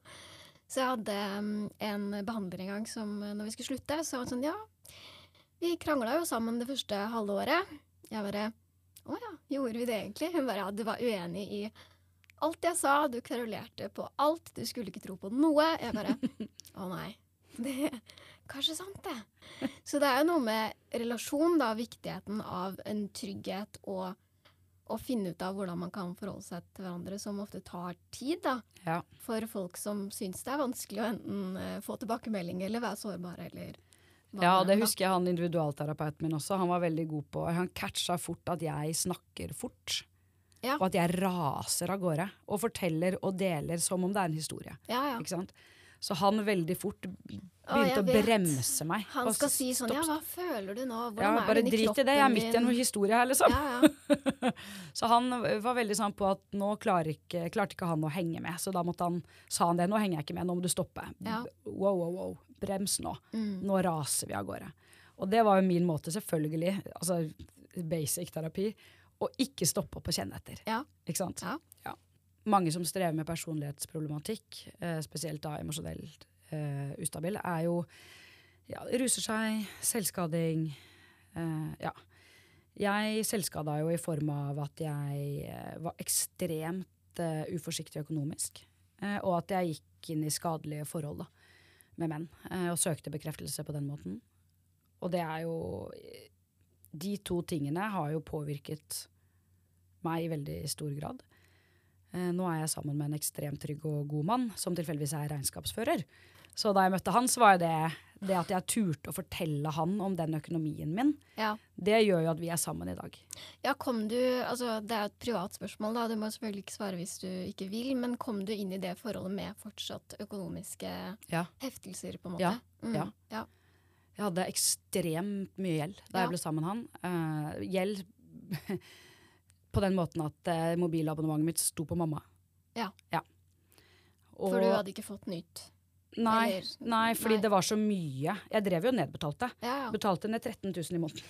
[SPEAKER 2] Så jeg hadde mm, en behandler en gang som når vi skulle slutte, så var han sånn ja, vi krangla jo sammen det første halve året. Jeg bare å ja, gjorde vi det egentlig? Hun bare ja, du var uenig i alt jeg sa, du kverulerte på alt, du skulle ikke tro på noe. Jeg bare å nei. Det er kanskje sant, det. Så det er jo noe med relasjon, da, viktigheten av en trygghet og å finne ut av hvordan man kan forholde seg til hverandre, som ofte tar tid, da.
[SPEAKER 1] Ja.
[SPEAKER 2] For folk som syns det er vanskelig å enten eh, få tilbakemelding eller være sårbare eller
[SPEAKER 1] Ja,
[SPEAKER 2] det er,
[SPEAKER 1] husker jeg han individualterapeuten min også. Han var veldig god på Han catcha fort at jeg snakker fort.
[SPEAKER 2] Ja.
[SPEAKER 1] Og at jeg raser av gårde. Og forteller og deler som om det er en historie.
[SPEAKER 2] Ja, ja.
[SPEAKER 1] Ikke sant? Så han veldig fort begynte å,
[SPEAKER 2] å
[SPEAKER 1] bremse meg.
[SPEAKER 2] Han skal si sånn Ja, hva føler du nå?
[SPEAKER 1] Ja,
[SPEAKER 2] Hvordan er
[SPEAKER 1] bare drit i det, jeg er midt i en historie her, liksom.
[SPEAKER 2] Ja, ja.
[SPEAKER 1] Så han var veldig sånn på at nå klarer ikke, klarte ikke han å henge med. Så da måtte han, sa han det, nå henger jeg ikke med, nå må du stoppe.
[SPEAKER 2] Ja.
[SPEAKER 1] Wow, wow, wow, brems nå.
[SPEAKER 2] Mm.
[SPEAKER 1] Nå raser vi av gårde. Og det var jo min måte, selvfølgelig, altså basic terapi, å ikke stoppe opp og kjenne etter.
[SPEAKER 2] Ja.
[SPEAKER 1] Ikke sant?
[SPEAKER 2] Ja.
[SPEAKER 1] Ja. Mange som strever med personlighetsproblematikk, eh, spesielt da emosjonelt eh, ustabil, er jo ja, ruser seg, selvskading. Eh, ja. Jeg selvskada jo i form av at jeg eh, var ekstremt eh, uforsiktig økonomisk. Eh, og at jeg gikk inn i skadelige forhold da, med menn. Og søkte bekreftelse på den måten. Og det er jo De to tingene har jo påvirket meg i veldig stor grad. Eh, nå er jeg sammen med en ekstremt trygg og god mann, som tilfeldigvis er regnskapsfører. Så da jeg møtte han, så var det det at jeg turte å fortelle han om den økonomien min,
[SPEAKER 2] ja.
[SPEAKER 1] det gjør jo at vi er sammen i dag.
[SPEAKER 2] Ja, kom du, altså Det er jo et privat spørsmål, da. du må selvfølgelig ikke svare hvis du ikke vil. Men kom du inn i det forholdet med fortsatt økonomiske
[SPEAKER 1] Ja.
[SPEAKER 2] heftelser, på en måte?
[SPEAKER 1] Ja,
[SPEAKER 2] Mm,
[SPEAKER 1] ja.
[SPEAKER 2] ja.
[SPEAKER 1] Jeg hadde ekstremt mye gjeld da jeg ble sammen med han. Uh, gjeld på den måten at eh, mobilabonnementet mitt sto på mamma.
[SPEAKER 2] Ja.
[SPEAKER 1] Og,
[SPEAKER 2] For du hadde ikke fått nytt?
[SPEAKER 1] nei,
[SPEAKER 2] eller-
[SPEAKER 1] nei, fordi
[SPEAKER 2] nei.
[SPEAKER 1] det var så mye. Jeg drev jo og nedbetalte.
[SPEAKER 2] Ja, ja.
[SPEAKER 1] Betalte ned 13 000 i måneden.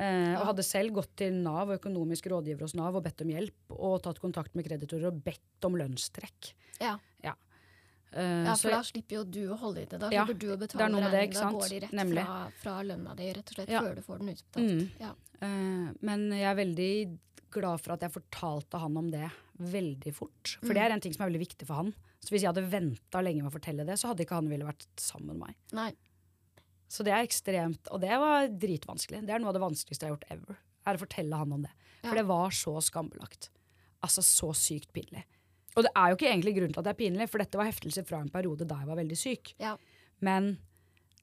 [SPEAKER 1] Eh, Og hadde selv gått til Nav, økonomisk rådgiver hos Nav, og bedt om hjelp. Og tatt kontakt med kreditorer og bedt om lønnstrekk.
[SPEAKER 2] Ja.
[SPEAKER 1] Eh,
[SPEAKER 2] ja, for da slipper jo du å holde i det. Da
[SPEAKER 1] Ja,
[SPEAKER 2] slipper du å betale regningen. Da går de rett
[SPEAKER 1] Nemlig.
[SPEAKER 2] fra, fra lønna di, rett og slett,
[SPEAKER 1] Ja.
[SPEAKER 2] før du får den utbetalt.
[SPEAKER 1] Mm.
[SPEAKER 2] Ja.
[SPEAKER 1] Uh, men jeg er veldig glad for at jeg fortalte han om det veldig fort. For
[SPEAKER 2] Mm.
[SPEAKER 1] det er en ting som er veldig viktig for han. Så hvis jeg hadde venta lenge med å fortelle det, så hadde ikke han ville vært sammen med meg.
[SPEAKER 2] Nei.
[SPEAKER 1] Så det er ekstremt, og det var dritvanskelig. Det er noe av det vanskeligste jeg har gjort ever. Er å fortelle han om det. For
[SPEAKER 2] Ja.
[SPEAKER 1] det var så skambelagt. Altså så sykt pinlig. Og det er jo ikke egentlig grunnen til at det er pinlig, for dette var heftelser fra en periode da jeg var veldig syk.
[SPEAKER 2] Ja.
[SPEAKER 1] Men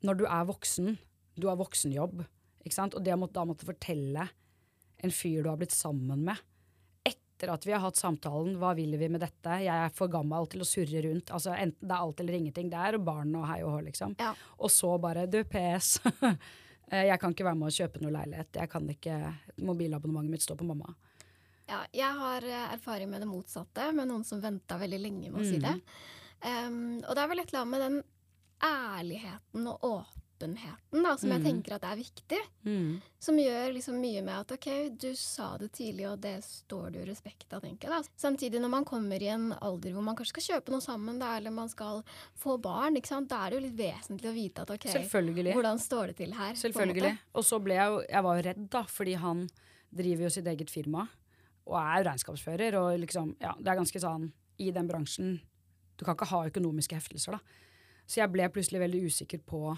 [SPEAKER 1] når du er voksen, du har voksenjobb, ikke sant? og det å da måtte fortelle en fyr du har blitt sammen med, etter at vi har hatt samtalen 'hva vil vi med dette', jeg er for gammel til å surre rundt, altså enten det er alt eller ingenting, det er barn og hei og hå, liksom.
[SPEAKER 2] Ja.
[SPEAKER 1] Og så bare 'du, PS', eh, jeg kan ikke være med å kjøpe noe leilighet, jeg kan ikke, mobilabonnementet mitt står på mamma.
[SPEAKER 2] Ja, jeg har eh, erfaring med det motsatte, med noen som venta veldig lenge med å si det. Um, og det er vel et eller annet med den ærligheten og åpenheten da, som jeg
[SPEAKER 1] Mhm.
[SPEAKER 2] tenker at er viktig. Som gjør liksom mye med at ok, du sa det tidlig, og det står det jo respekt av, tenker jeg. da. Samtidig når man kommer i en alder hvor man kanskje skal kjøpe noe sammen, da, eller man skal få barn, ikke sant? da er det jo litt vesentlig å vite at ok, hvordan står det til her?
[SPEAKER 1] Selvfølgelig. Og så ble jeg jo Jeg var jo redd, da, fordi han driver jo sitt eget firma og er regnskapsfører, og liksom Ja, det er ganske sånn i den bransjen Du kan ikke ha økonomiske heftelser, da. Så jeg ble plutselig veldig usikker på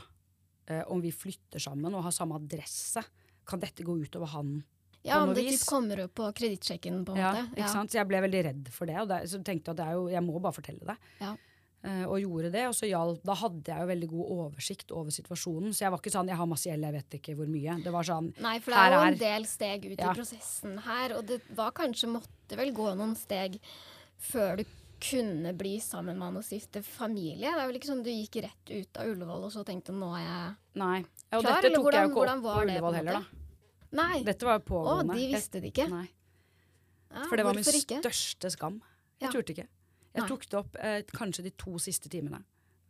[SPEAKER 1] om vi flytter sammen og har samme adresse. Kan dette gå utover han?
[SPEAKER 2] Ja, om det
[SPEAKER 1] vis.
[SPEAKER 2] typ kommer opp på kredittsjekken, på en
[SPEAKER 1] Ja,
[SPEAKER 2] måte.
[SPEAKER 1] sant? Så jeg ble veldig redd for det, og det, så tenkte jeg at det jo, jeg må bare fortelle det.
[SPEAKER 2] Ja.
[SPEAKER 1] Eh, og gjorde det, og så hjalp Da hadde jeg jo veldig god oversikt over situasjonen. Så jeg var ikke sånn 'jeg har masse gjeld, jeg vet ikke hvor mye'. Det var sånn
[SPEAKER 2] Nei, for det er jo en del steg ut
[SPEAKER 1] Ja.
[SPEAKER 2] i prosessen her, og det var kanskje måtte vel gå noen steg før du kunne bli sammen med han og stifte familie. Det er vel ikke sånn du gikk rett ut av Ullevål og så tenkte nå er jeg
[SPEAKER 1] Nei. Ja, og
[SPEAKER 2] Klar,
[SPEAKER 1] dette tok
[SPEAKER 2] hvordan-
[SPEAKER 1] jeg jo ikke opp på Ullevål heller, da.
[SPEAKER 2] Nei!
[SPEAKER 1] Dette var jo
[SPEAKER 2] Å,
[SPEAKER 1] pågående.
[SPEAKER 2] de visste det ikke.
[SPEAKER 1] Nei.
[SPEAKER 2] Ja,
[SPEAKER 1] For det var min
[SPEAKER 2] ikke?
[SPEAKER 1] største skam. Jeg
[SPEAKER 2] Ja.
[SPEAKER 1] turte ikke. Jeg
[SPEAKER 2] Nei.
[SPEAKER 1] tok det opp eh, kanskje de to siste timene.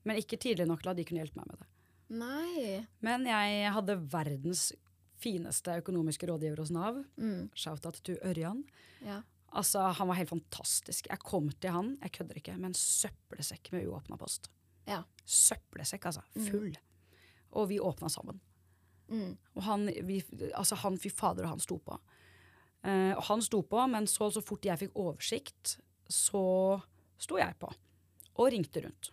[SPEAKER 1] Men ikke tidlig nok til at de kunne hjelpe meg med det.
[SPEAKER 2] Nei.
[SPEAKER 1] Men jeg hadde verdens fineste økonomiske rådgiver hos Nav.
[SPEAKER 2] Mm.
[SPEAKER 1] Shout-out til Ørjan.
[SPEAKER 2] Ja.
[SPEAKER 1] Altså, Han var helt fantastisk. Jeg kom til han, jeg kødder ikke, med en søppelsekk med uåpna post.
[SPEAKER 2] Ja.
[SPEAKER 1] Søppelsekk, altså. Full. Og vi åpna sammen.
[SPEAKER 2] Mm.
[SPEAKER 1] Og han, vi, altså han, fy fader, og han sto på. Eh, og han sto på, men så, så fort jeg fikk oversikt, så sto jeg på. Og ringte rundt.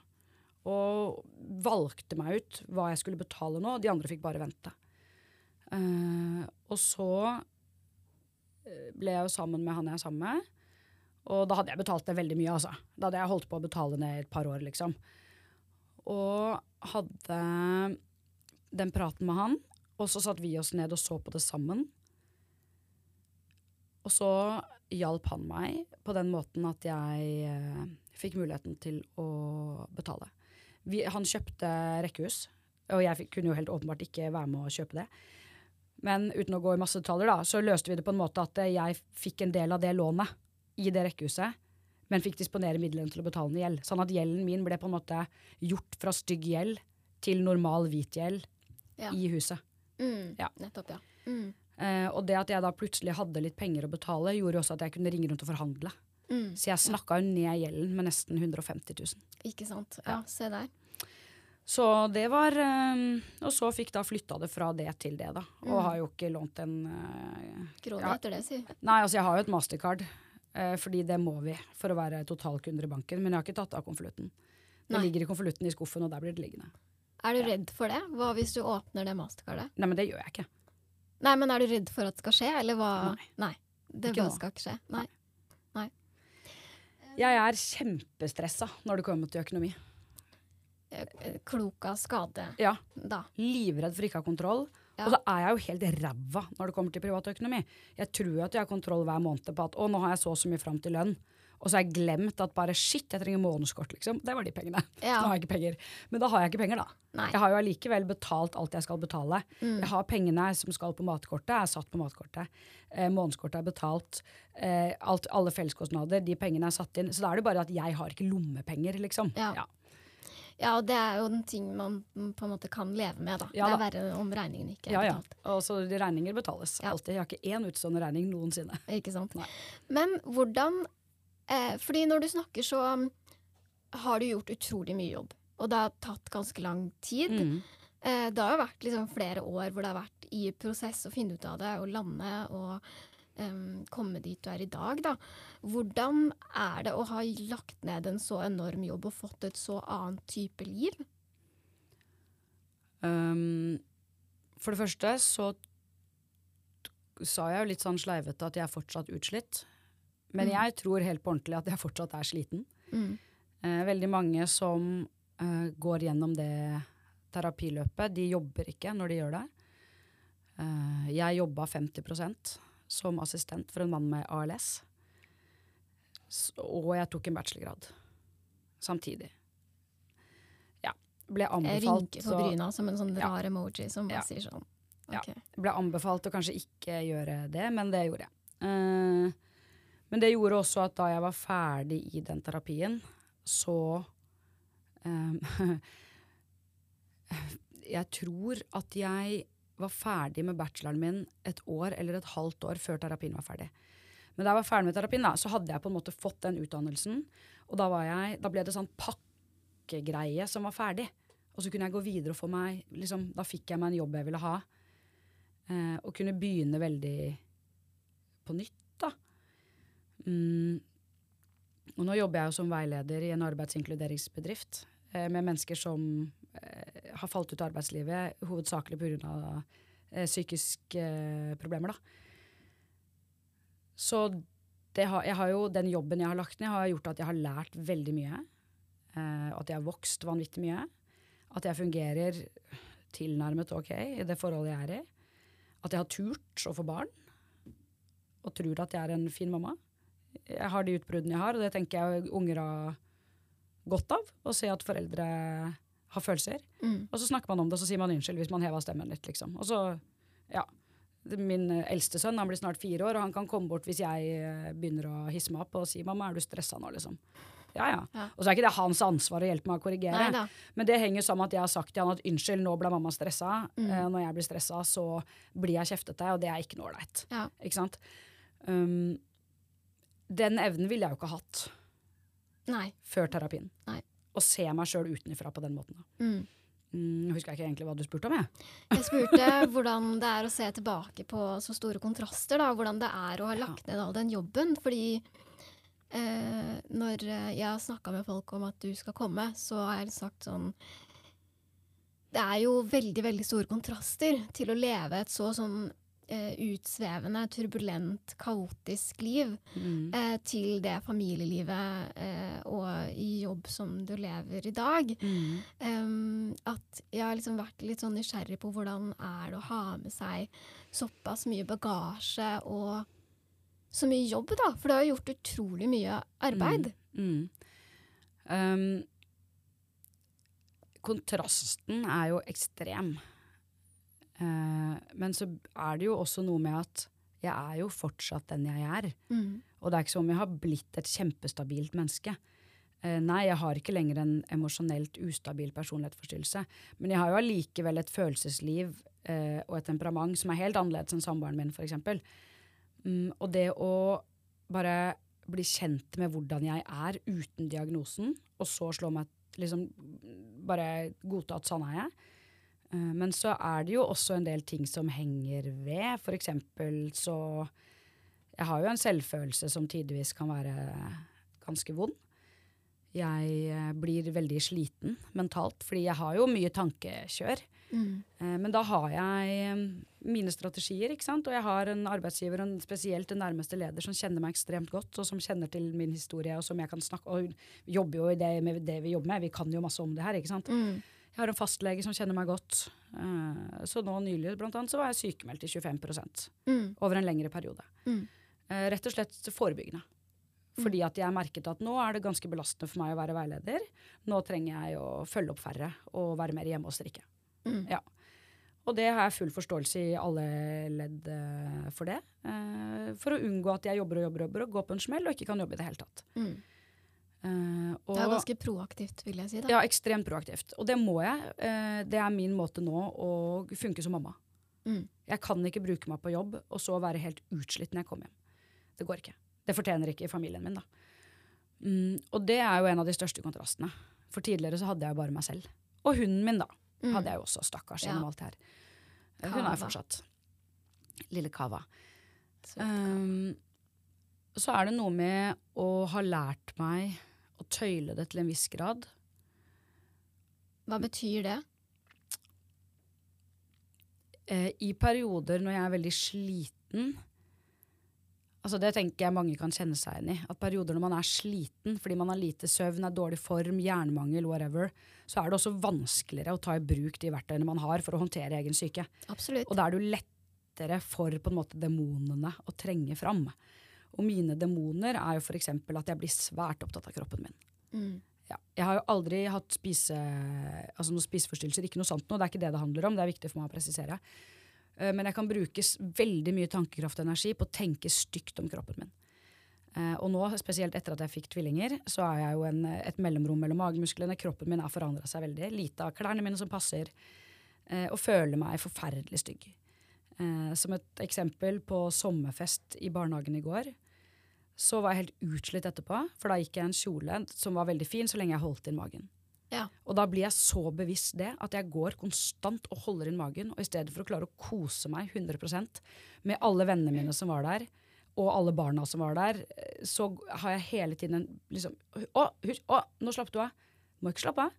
[SPEAKER 1] Og valgte meg ut hva jeg skulle betale nå, de andre fikk bare vente. Eh, og så ble jeg jo sammen med han jeg er sammen med. Og da hadde jeg betalt det veldig mye, altså. Da hadde jeg holdt på å betale ned et par år, liksom. Og hadde den praten med han, og så satt vi oss ned og så på det sammen. Og så hjalp han meg på den måten at jeg eh, fikk muligheten til å betale. Vi, han kjøpte rekkehus, og jeg fikk, kunne jo helt åpenbart ikke være med å kjøpe det. Men uten å gå i masse detaljer, da, så løste vi det på en måte at eh, jeg fikk en del av det lånet i det rekkehuset, men fikk disponere midlene til å betale ned gjeld. Sånn at gjelden min ble på en måte gjort fra stygg gjeld til normal hvit gjeld
[SPEAKER 2] Ja.
[SPEAKER 1] i huset.
[SPEAKER 2] Mm.
[SPEAKER 1] Ja.
[SPEAKER 2] Nettopp, ja. Mm.
[SPEAKER 1] Uh, og det at jeg da plutselig hadde litt penger å betale, gjorde også at jeg kunne ringe rundt og forhandle.
[SPEAKER 2] Mm.
[SPEAKER 1] Så jeg snakka jo ned gjelden med nesten 150 000.
[SPEAKER 2] Ikke sant. Ja, se der.
[SPEAKER 1] Så det var eh, Og så fikk da flytta det fra det til det, da. Og
[SPEAKER 2] Mm.
[SPEAKER 1] har jo ikke lånt en eh,
[SPEAKER 2] Krone etter det, si.
[SPEAKER 1] Nei, altså jeg har jo et mastercard, eh, fordi det må vi for å være totalkunder i banken. Men jeg har ikke tatt av konvolutten. Det ligger i konvolutten i skuffen, og der blir det liggende.
[SPEAKER 2] Er du redd for det? Hva hvis du åpner det mastercardet?
[SPEAKER 1] Nei, men det gjør jeg ikke.
[SPEAKER 2] Nei, men er du redd for at det skal skje, eller hva?
[SPEAKER 1] Nei.
[SPEAKER 2] Det
[SPEAKER 1] Ikke
[SPEAKER 2] skal ikke skje. Nei.
[SPEAKER 1] Jeg er kjempestressa når det kommer til økonomi.
[SPEAKER 2] Eh, Klok av skade,
[SPEAKER 1] Ja,
[SPEAKER 2] da.
[SPEAKER 1] livredd for ikke å ha kontroll.
[SPEAKER 2] Ja.
[SPEAKER 1] Og så er jeg jo helt ræva når det kommer til privatøkonomi. Jeg tror at jeg har kontroll hver måned på at å, nå har jeg så og så mye fram til lønn. Og så har jeg glemt at bare shit, jeg trenger månedskort, liksom. Det var de pengene.
[SPEAKER 2] Ja.
[SPEAKER 1] Nå har jeg ikke penger. Men da har jeg ikke penger, da.
[SPEAKER 2] Nei.
[SPEAKER 1] Jeg har jo allikevel betalt alt jeg skal betale.
[SPEAKER 2] Mm.
[SPEAKER 1] Jeg har pengene som skal på matkortet, er satt på matkortet. Eh, månedskortet er betalt. Eh, alt, alle felleskostnader, de pengene er satt inn. Så da er det bare at jeg har ikke lommepenger, liksom.
[SPEAKER 2] Ja. Ja, og det er jo en ting man på en måte kan leve med, da.
[SPEAKER 1] Ja
[SPEAKER 2] det er verre om regningen ikke
[SPEAKER 1] Ja,
[SPEAKER 2] er
[SPEAKER 1] ja.
[SPEAKER 2] betalt.
[SPEAKER 1] Og så de regninger betales
[SPEAKER 2] Ja.
[SPEAKER 1] alltid. Jeg har ikke én utstående regning noensinne.
[SPEAKER 2] Ikke sant?
[SPEAKER 1] Nei.
[SPEAKER 2] Men hvordan eh, Fordi når du snakker, så um, har du gjort utrolig mye jobb. Og det har tatt ganske lang tid.
[SPEAKER 1] Mm.
[SPEAKER 2] Eh, det har jo vært liksom flere år hvor det har vært i prosess å finne ut av det og lande og komme dit du er i dag. Da. Hvordan er det å ha lagt ned en så enorm jobb og fått et så annet type liv?
[SPEAKER 1] Um, for det første så sa jeg jo litt sånn sleivete at jeg er fortsatt utslitt. Men
[SPEAKER 2] Mm.
[SPEAKER 1] jeg tror helt på ordentlig at jeg fortsatt er sliten.
[SPEAKER 2] Mm.
[SPEAKER 1] Eh, veldig mange som eh, går gjennom det terapiløpet, de jobber ikke når de gjør det. Eh, jeg jobba 50 som assistent for en mann med ALS. Og jeg tok en bachelorgrad samtidig. Ja. Ble
[SPEAKER 2] Jeg
[SPEAKER 1] anbefalt
[SPEAKER 2] rynker på bryna som en sånn
[SPEAKER 1] Ja.
[SPEAKER 2] rar emoji som bare
[SPEAKER 1] Ja.
[SPEAKER 2] sier sånn.
[SPEAKER 1] Ja. Ble anbefalt å kanskje ikke gjøre det, men det gjorde jeg. Uh, men det gjorde også at da jeg var ferdig i den terapien, så um, Jeg tror at jeg var ferdig med bacheloren min et år eller et halvt år før terapien var ferdig. Men da jeg var ferdig med terapien, da, så hadde jeg på en måte fått den utdannelsen. Og da, jeg, da ble det sånn pakkegreie som var ferdig. Og så kunne jeg gå videre og få meg liksom, Da fikk jeg meg en jobb jeg ville ha. Eh, og kunne begynne veldig på nytt, da. Mm. Og nå jobber jeg jo som veileder i en arbeidsinkluderingsbedrift eh, med mennesker som eh, har falt ut av arbeidslivet, hovedsakelig pga. Eh, psykiske eh, problemer, da. Så har, jeg har jo, den jobben jeg har lagt ned, har gjort at jeg har lært veldig mye. Eh, at jeg har vokst vanvittig mye. At jeg fungerer tilnærmet ok i det forholdet jeg er i. At jeg har turt å få barn. Og tror at jeg er en fin mamma. Jeg har de utbruddene jeg har, og det tenker jeg unger har godt av. Å se at foreldre har følelser.
[SPEAKER 2] Mm.
[SPEAKER 1] Og så snakker man om det, og så sier man unnskyld hvis man hever stemmen litt, liksom. Og så, ja. Min eh, eldste sønn han blir snart fire år, og han kan komme bort hvis jeg eh, begynner å hisse meg opp og si 'mamma, er du stressa nå', liksom. Ja, ja.
[SPEAKER 2] Ja.
[SPEAKER 1] Og så er ikke det hans ansvar å hjelpe meg å korrigere.
[SPEAKER 2] Neida.
[SPEAKER 1] Men det henger sammen med at jeg har sagt til han at unnskyld, nå ble mamma stressa.
[SPEAKER 2] Mm.
[SPEAKER 1] Eh, når jeg blir stressa, så blir jeg kjeftete, og det er ikke noe ålreit.
[SPEAKER 2] Ja.
[SPEAKER 1] Ikke sant? Um, den evnen ville jeg jo ikke hatt
[SPEAKER 2] Nei.
[SPEAKER 1] før terapien.
[SPEAKER 2] Nei.
[SPEAKER 1] Å se meg sjøl utenfra på den måten.
[SPEAKER 2] Mm.
[SPEAKER 1] Mm, husker jeg ikke egentlig hva du spurte om, jeg.
[SPEAKER 2] Jeg spurte hvordan det er å se tilbake på så store kontraster. da, Hvordan det er å ha lagt ned all den jobben. Fordi eh, når jeg har snakka med folk om at du skal komme, så har jeg sagt sånn Det er jo veldig, veldig store kontraster til å leve et så sånn utsvevende, turbulent, kaotisk liv
[SPEAKER 1] Mm.
[SPEAKER 2] eh, til det familielivet eh, og i jobb som du lever i dag.
[SPEAKER 1] Mm.
[SPEAKER 2] Um, at jeg har liksom vært litt sånn nysgjerrig på hvordan er det å ha med seg såpass mye bagasje og så mye jobb, da. For du har gjort utrolig mye arbeid.
[SPEAKER 1] Mm. Um, kontrasten er jo ekstrem. Eh, men så er det jo også noe med at jeg er jo fortsatt den jeg er.
[SPEAKER 2] Mm.
[SPEAKER 1] Og det er ikke som om jeg har blitt et kjempestabilt menneske. Eh, nei, jeg har ikke lenger en emosjonelt ustabil personlighetsforstyrrelse. Men jeg har jo allikevel et følelsesliv eh, og et temperament som er helt annerledes enn samboeren min, f.eks. Mm, og det å bare bli kjent med hvordan jeg er uten diagnosen, og så slå meg liksom Bare godta at sånn er jeg. Eh, Men så er det jo også en del ting som henger ved. For eksempel så Jeg har jo en selvfølelse som tidvis kan være ganske vond. Jeg eh, blir veldig sliten mentalt, fordi jeg har jo mye tankekjør.
[SPEAKER 2] Mm.
[SPEAKER 1] Eh, Men da har jeg mine strategier, ikke sant? og jeg har en arbeidsgiver, og spesielt den nærmeste leder, som kjenner meg ekstremt godt, og som kjenner til min historie, og som jeg kan snakke Og jobber jo i det, med det vi jobber med, vi kan jo masse om det her, ikke sant.
[SPEAKER 2] Mm.
[SPEAKER 1] Jeg har en fastlege som kjenner meg godt. Uh, Så nå nylig blant annet, så var jeg sykemeldt i 25
[SPEAKER 2] Mm.
[SPEAKER 1] over en lengre periode.
[SPEAKER 2] Mm.
[SPEAKER 1] Uh, Rett og slett forebyggende. Fordi at jeg merket at nå er det ganske belastende for meg å være veileder. Nå trenger jeg å følge opp færre og være mer hjemme og strikke.
[SPEAKER 2] Mm.
[SPEAKER 1] Ja. Og det har jeg full forståelse i alle ledd eh, for det. For å unngå at jeg jobber og jobber og jobber og går på en smell og ikke kan jobbe i det hele tatt.
[SPEAKER 2] Mm.
[SPEAKER 1] Eh, og,
[SPEAKER 2] Det er ganske proaktivt, vil jeg si. da.
[SPEAKER 1] ja, ekstremt proaktivt. Og det må jeg. Uh, det er min måte nå å funke som mamma.
[SPEAKER 2] Mm.
[SPEAKER 1] Jeg kan ikke bruke meg på jobb og så være helt utslitt når jeg kommer hjem. Det går ikke. Det fortjener ikke familien min, da. Mm, og det er jo en av de største kontrastene. For tidligere så hadde jeg bare meg selv. Og hunden min, da.
[SPEAKER 2] Mm.
[SPEAKER 1] Hadde jeg jo også, stakkars,
[SPEAKER 2] Ja.
[SPEAKER 1] gjennom alt det her. Eh, Hun er fortsatt. Lille Kava.
[SPEAKER 2] Så-
[SPEAKER 1] Så er det noe med å ha lært meg å tøyle det til en viss grad.
[SPEAKER 2] Hva betyr det?
[SPEAKER 1] Eh, I perioder når jeg er veldig sliten altså Det tenker jeg mange kan kjenne seg igjen i. At perioder når man er sliten fordi man har lite søvn, er dårlig form, jernmangel, whatever, så er det også vanskeligere å ta i bruk de verktøyene man har for å håndtere egen syke.
[SPEAKER 2] Absolutt.
[SPEAKER 1] Og da er det jo lettere for på en måte demonene å trenge fram. Og mine demoner er jo f.eks. at jeg blir svært opptatt av kroppen min.
[SPEAKER 2] Mm.
[SPEAKER 1] Ja. Jeg har jo aldri hatt spise, altså noen spiseforstyrrelser, ikke noe sånt noe. Det er ikke det det handler om, det er viktig for meg å presisere. Eh, Men jeg kan bruke veldig mye tankekraft og energi på å tenke stygt om kroppen min. Eh, Og nå, spesielt etter at jeg fikk tvillinger, så er jeg jo en, et mellomrom mellom magemusklene. Kroppen min har forandra seg veldig. Lite av klærne mine som passer. eh, Og føler meg forferdelig stygg. Eh, Som et eksempel på sommerfest i barnehagen i går, så var jeg helt utslitt etterpå, for da gikk jeg i en kjole som var veldig fin så lenge jeg holdt inn magen.
[SPEAKER 2] Ja.
[SPEAKER 1] Og da blir jeg så bevisst det at jeg går konstant og holder inn magen, og i stedet for å klare å kose meg 100% med alle vennene mine som var der, og alle barna som var der, eh, så har jeg hele tiden en liksom Å, husk, å nå slapp du av. Må ikke slappe av.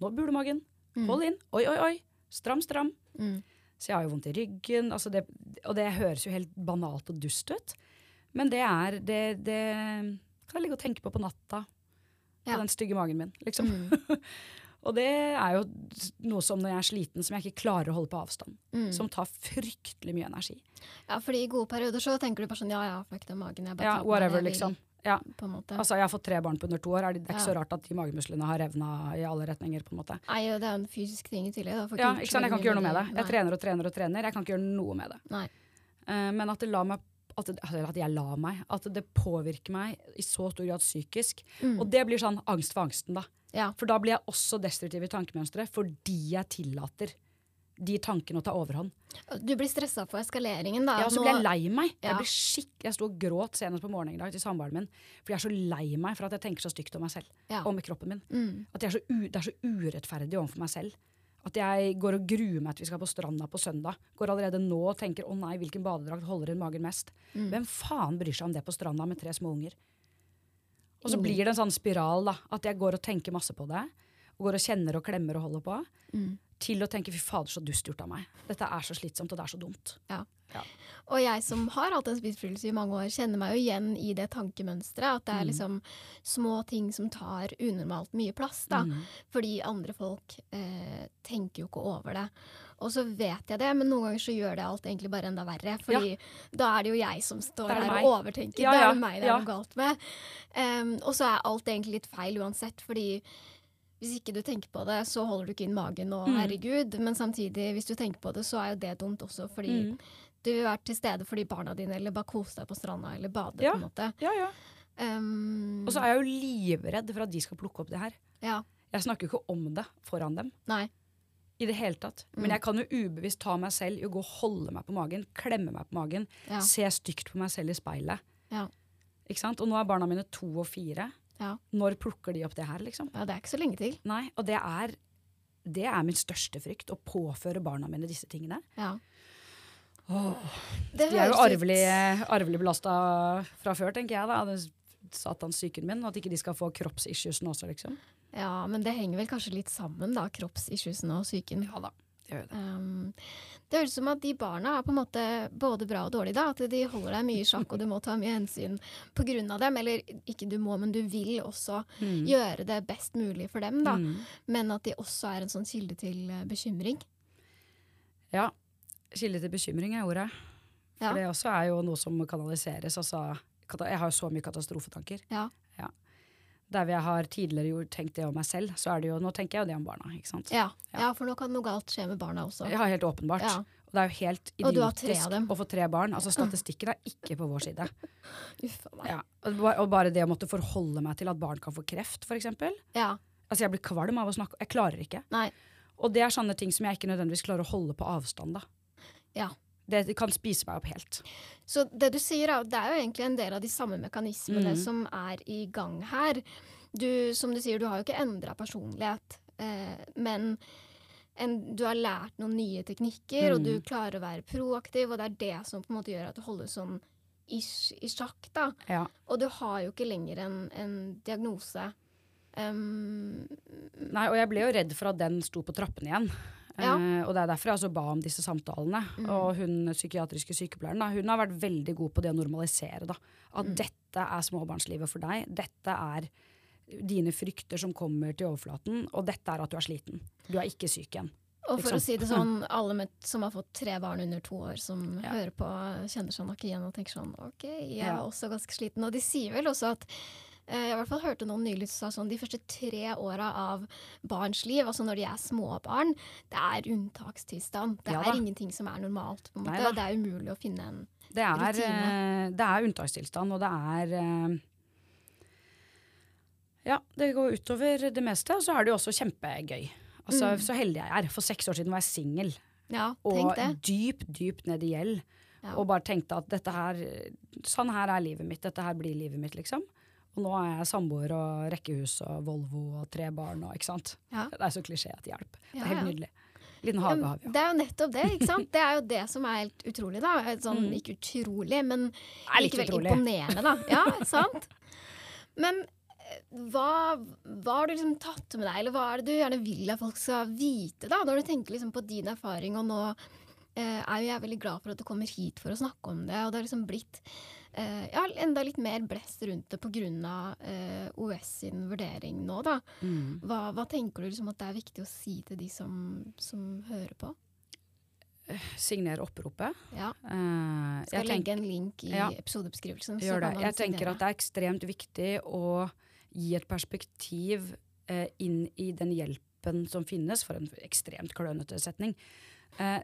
[SPEAKER 1] Nå buler magen.
[SPEAKER 2] Mm.
[SPEAKER 1] Hold inn. Oi, oi, oi. Stram, stram.
[SPEAKER 2] Mm.
[SPEAKER 1] Så jeg har jo vondt i ryggen. Altså det, og det høres jo helt banalt og dust ut. Men det er Det, det kan jeg ligge og tenke på på natta.
[SPEAKER 2] Ja.
[SPEAKER 1] På den stygge magen min, liksom.
[SPEAKER 2] Mm.
[SPEAKER 1] Og det er jo noe som når jeg er sliten, som jeg ikke klarer å holde på avstand.
[SPEAKER 2] Mm.
[SPEAKER 1] Som tar fryktelig mye energi.
[SPEAKER 2] Ja, fordi i gode perioder så tenker du bare sånn ja ja, fuck den magen. Jeg bare
[SPEAKER 1] Ja, whatever,
[SPEAKER 2] jeg
[SPEAKER 1] liksom. Ja.
[SPEAKER 2] På en måte.
[SPEAKER 1] Altså, jeg har fått tre barn på under to år. Er det, det er ikke
[SPEAKER 2] Ja.
[SPEAKER 1] så rart at de magemusklene har revna i alle retninger. på en måte.
[SPEAKER 2] Nei, og det er en fysisk ting i tillegg. Da.
[SPEAKER 1] Ja, ikke sant? Jeg kan ikke gjøre noe med det. Jeg
[SPEAKER 2] Nei.
[SPEAKER 1] trener og trener og trener. Jeg kan ikke gjøre noe med det.
[SPEAKER 2] Nei.
[SPEAKER 1] Uh, men at det la meg at, altså, at jeg la meg. At det påvirker meg i så stor grad psykisk.
[SPEAKER 2] Mm.
[SPEAKER 1] Og det blir sånn angst for angsten, da.
[SPEAKER 2] Ja.
[SPEAKER 1] For da blir jeg også destruktiv i tankemønsteret fordi jeg tillater de tankene å ta overhånd.
[SPEAKER 2] Du blir stressa for eskaleringen, da.
[SPEAKER 1] Ja, så blir jeg lei meg.
[SPEAKER 2] Ja.
[SPEAKER 1] Jeg blir skikk Jeg sto og gråt senest på morgenen i dag til samboeren min. For jeg er så lei meg for at jeg tenker så stygt om meg selv.
[SPEAKER 2] Ja.
[SPEAKER 1] Og med kroppen min.
[SPEAKER 2] Mm.
[SPEAKER 1] At jeg er så u, det er så urettferdig overfor meg selv. At jeg går og gruer meg til vi skal på stranda på søndag. Går allerede nå og tenker 'å nei, hvilken badedrakt holder i magen mest'?
[SPEAKER 2] Mm.
[SPEAKER 1] Hvem faen bryr seg om det på stranda med tre små unger? Og så blir det en sånn spiral, da. At jeg går og tenker masse på det. Og går og kjenner og klemmer og holder på.
[SPEAKER 2] Mm.
[SPEAKER 1] Til å tenke 'fy fader, så dust gjort av meg'. Dette er så slitsomt, og det er så dumt.
[SPEAKER 2] Og jeg som har hatt en spiseforstyrrelse i mange år, kjenner meg jo igjen i det tankemønsteret. At det er
[SPEAKER 1] Mm.
[SPEAKER 2] liksom små ting som tar unormalt mye plass. da.
[SPEAKER 1] Mm.
[SPEAKER 2] Fordi andre folk eh, tenker jo ikke over det. Og så vet jeg det, men noen ganger så gjør det alt egentlig bare enda verre. Fordi da er det jo jeg som står
[SPEAKER 1] er
[SPEAKER 2] her og overtenker.
[SPEAKER 1] Ja,
[SPEAKER 2] da er det meg det er
[SPEAKER 1] ja.
[SPEAKER 2] noe galt med. Um, og så er alt egentlig litt feil uansett, fordi hvis ikke du tenker på det, så holder du ikke inn magen, og
[SPEAKER 1] Mm.
[SPEAKER 2] herregud. Men samtidig, hvis du tenker på det, så er jo det dumt også, fordi
[SPEAKER 1] Mm.
[SPEAKER 2] du være til stede for de barna dine, eller bare kose deg på stranda, eller bade,
[SPEAKER 1] Ja.
[SPEAKER 2] på en måte.
[SPEAKER 1] Ja, ja.
[SPEAKER 2] Um,
[SPEAKER 1] Og så er jeg jo livredd for at de skal plukke opp det her.
[SPEAKER 2] Ja.
[SPEAKER 1] Jeg snakker jo ikke om det foran dem.
[SPEAKER 2] Nei.
[SPEAKER 1] I det hele tatt.
[SPEAKER 2] Mm.
[SPEAKER 1] Men jeg kan jo ubevisst ta meg selv i å gå og holde meg på magen, klemme meg på magen, se stygt på meg selv i speilet.
[SPEAKER 2] Ja.
[SPEAKER 1] Ikke sant? Og nå er barna mine to og fire.
[SPEAKER 2] Ja.
[SPEAKER 1] Når plukker de opp det her, liksom?
[SPEAKER 2] ja, det er ikke så lenge til.
[SPEAKER 1] Nei. Og det er, det er min største frykt, å påføre barna mine disse tingene.
[SPEAKER 2] Ja.
[SPEAKER 1] Åh, de er jo arvelig, arvelig belasta fra før, tenker jeg. da. Satans psyken min. At ikke de skal få kroppsissues nå også, liksom.
[SPEAKER 2] Ja, men det henger vel kanskje litt sammen, da, kroppsissuesene og psyken.
[SPEAKER 1] Ja da, gjør det.
[SPEAKER 2] Um, det høres ut som at de barna er på en måte både bra og dårlige. da, At de holder deg mye i sjakk, og du må ta mye hensyn på grunn av dem. Eller ikke du må, men du vil også
[SPEAKER 1] Mm.
[SPEAKER 2] gjøre det best mulig for dem. da.
[SPEAKER 1] Mm.
[SPEAKER 2] Men at de også er en sånn kilde til eh, bekymring.
[SPEAKER 1] Ja. Kilde til bekymring er ordet. For
[SPEAKER 2] Ja.
[SPEAKER 1] det også er jo noe som kanaliseres. Altså, jeg har jo så mye katastrofetanker.
[SPEAKER 2] Ja.
[SPEAKER 1] Der jeg har tidligere gjort, tenkt det om meg selv, så er det jo, nå tenker jeg jo det om barna. ikke sant?
[SPEAKER 2] Ja,
[SPEAKER 1] Ja.
[SPEAKER 2] ja, for nå kan noe galt skje med barna også.
[SPEAKER 1] Ja, helt åpenbart.
[SPEAKER 2] Ja.
[SPEAKER 1] Og det er jo helt idiotisk å få tre barn. Altså Statistikken er ikke på vår side.
[SPEAKER 2] Uff meg.
[SPEAKER 1] Ja. Og og bare det å måtte forholde meg til at barn kan få kreft, f.eks.
[SPEAKER 2] Ja.
[SPEAKER 1] Altså, jeg blir kvalm av å snakke Jeg klarer ikke.
[SPEAKER 2] Nei.
[SPEAKER 1] Og det er sånne ting som jeg ikke nødvendigvis klarer å holde på avstand. da.
[SPEAKER 2] Ja.
[SPEAKER 1] Det kan spise meg opp helt.
[SPEAKER 2] Så det du sier, er, det er jo egentlig en del av de samme mekanismene
[SPEAKER 1] mm.
[SPEAKER 2] som er i gang her. Du, som du sier, du har jo ikke endra personlighet, eh, men en, du har lært noen nye teknikker, og du
[SPEAKER 1] Mhm.
[SPEAKER 2] klarer å være proaktiv, og det er det som på en måte gjør at du holder sånn ish i sjakk, da.
[SPEAKER 1] Ja.
[SPEAKER 2] Og du har jo ikke lenger en, en diagnose. Um,
[SPEAKER 1] Nei, og jeg ble jo redd for at den sto på trappene igjen.
[SPEAKER 2] Ja.
[SPEAKER 1] Eh, og det er derfor jeg altså ba om disse samtalene.
[SPEAKER 2] Mm.
[SPEAKER 1] Og hun psykiatriske sykepleieren da, hun har vært veldig god på det å normalisere. da. At
[SPEAKER 2] Mm.
[SPEAKER 1] dette er småbarnslivet for deg. Dette er dine frykter som kommer til overflaten. Og dette er at du er sliten. Du er ikke syk igjen.
[SPEAKER 2] Og for å si det sånn, alle med, som har fått tre barn under to år, som
[SPEAKER 1] Ja.
[SPEAKER 2] hører på, kjenner seg nok igjen og tenker sånn OK, jeg er
[SPEAKER 1] Ja.
[SPEAKER 2] også ganske sliten. Og de sier vel også at Jeg i hvert fall hørte noen nylig sa sånn de første tre åra av barns liv, altså når de er småbarn, det er unntakstilstand. Det
[SPEAKER 1] Ja
[SPEAKER 2] er ingenting som er normalt. på en
[SPEAKER 1] Nei
[SPEAKER 2] måte.
[SPEAKER 1] da.
[SPEAKER 2] Det er umulig å finne en
[SPEAKER 1] Det er,
[SPEAKER 2] Rutine.
[SPEAKER 1] eh, det er unntakstilstand, og det er eh, Ja, det går utover det meste, og så er det jo også kjempegøy. Altså,
[SPEAKER 2] Mm.
[SPEAKER 1] Så heldig jeg er. For seks år siden var jeg singel.
[SPEAKER 2] Ja,
[SPEAKER 1] Og dypt, dypt ned i gjeld.
[SPEAKER 2] Ja.
[SPEAKER 1] Og bare tenkte at dette her Sånn her er livet mitt. Dette her blir livet mitt, liksom. Og nå er jeg samboer og rekkehus og Volvo og tre barn og ikke sant.
[SPEAKER 2] Ja.
[SPEAKER 1] Det er så klisjé at hjelp. Det er helt
[SPEAKER 2] ja.
[SPEAKER 1] nydelig. Liten
[SPEAKER 2] Ja,
[SPEAKER 1] hage har vi jo.
[SPEAKER 2] det er jo nettopp det, ikke sant? Det er jo det som er helt utrolig, da. Sånn,
[SPEAKER 1] Mm.
[SPEAKER 2] Ikke utrolig, men likevel
[SPEAKER 1] utrolig.
[SPEAKER 2] imponerende, da. Ja, sant? Men eh, hva, hva har du liksom tatt med deg, eller hva er det du gjerne vil at folk skal vite, da? Når du tenker liksom på din erfaring, og nå eh, er jo jeg veldig glad for at du kommer hit for å snakke om det, og det har liksom blitt eh, ja, enda litt mer blest rundt det av eh, OS sin vurdering nå, da.
[SPEAKER 1] Mm.
[SPEAKER 2] Hva, hva tenker du liksom at det er viktig å si til de som, som hører på?
[SPEAKER 1] Signer oppropet.
[SPEAKER 2] Ja.
[SPEAKER 1] Eh,
[SPEAKER 2] Skal
[SPEAKER 1] jeg
[SPEAKER 2] legge
[SPEAKER 1] tenk-
[SPEAKER 2] en link i
[SPEAKER 1] Ja.
[SPEAKER 2] episodebeskrivelsen. så
[SPEAKER 1] Gjør det. Jeg tenker
[SPEAKER 2] signere.
[SPEAKER 1] at det er ekstremt viktig å gi et perspektiv eh, inn i den hjelpen som finnes, for en ekstremt klønete setning. Eh,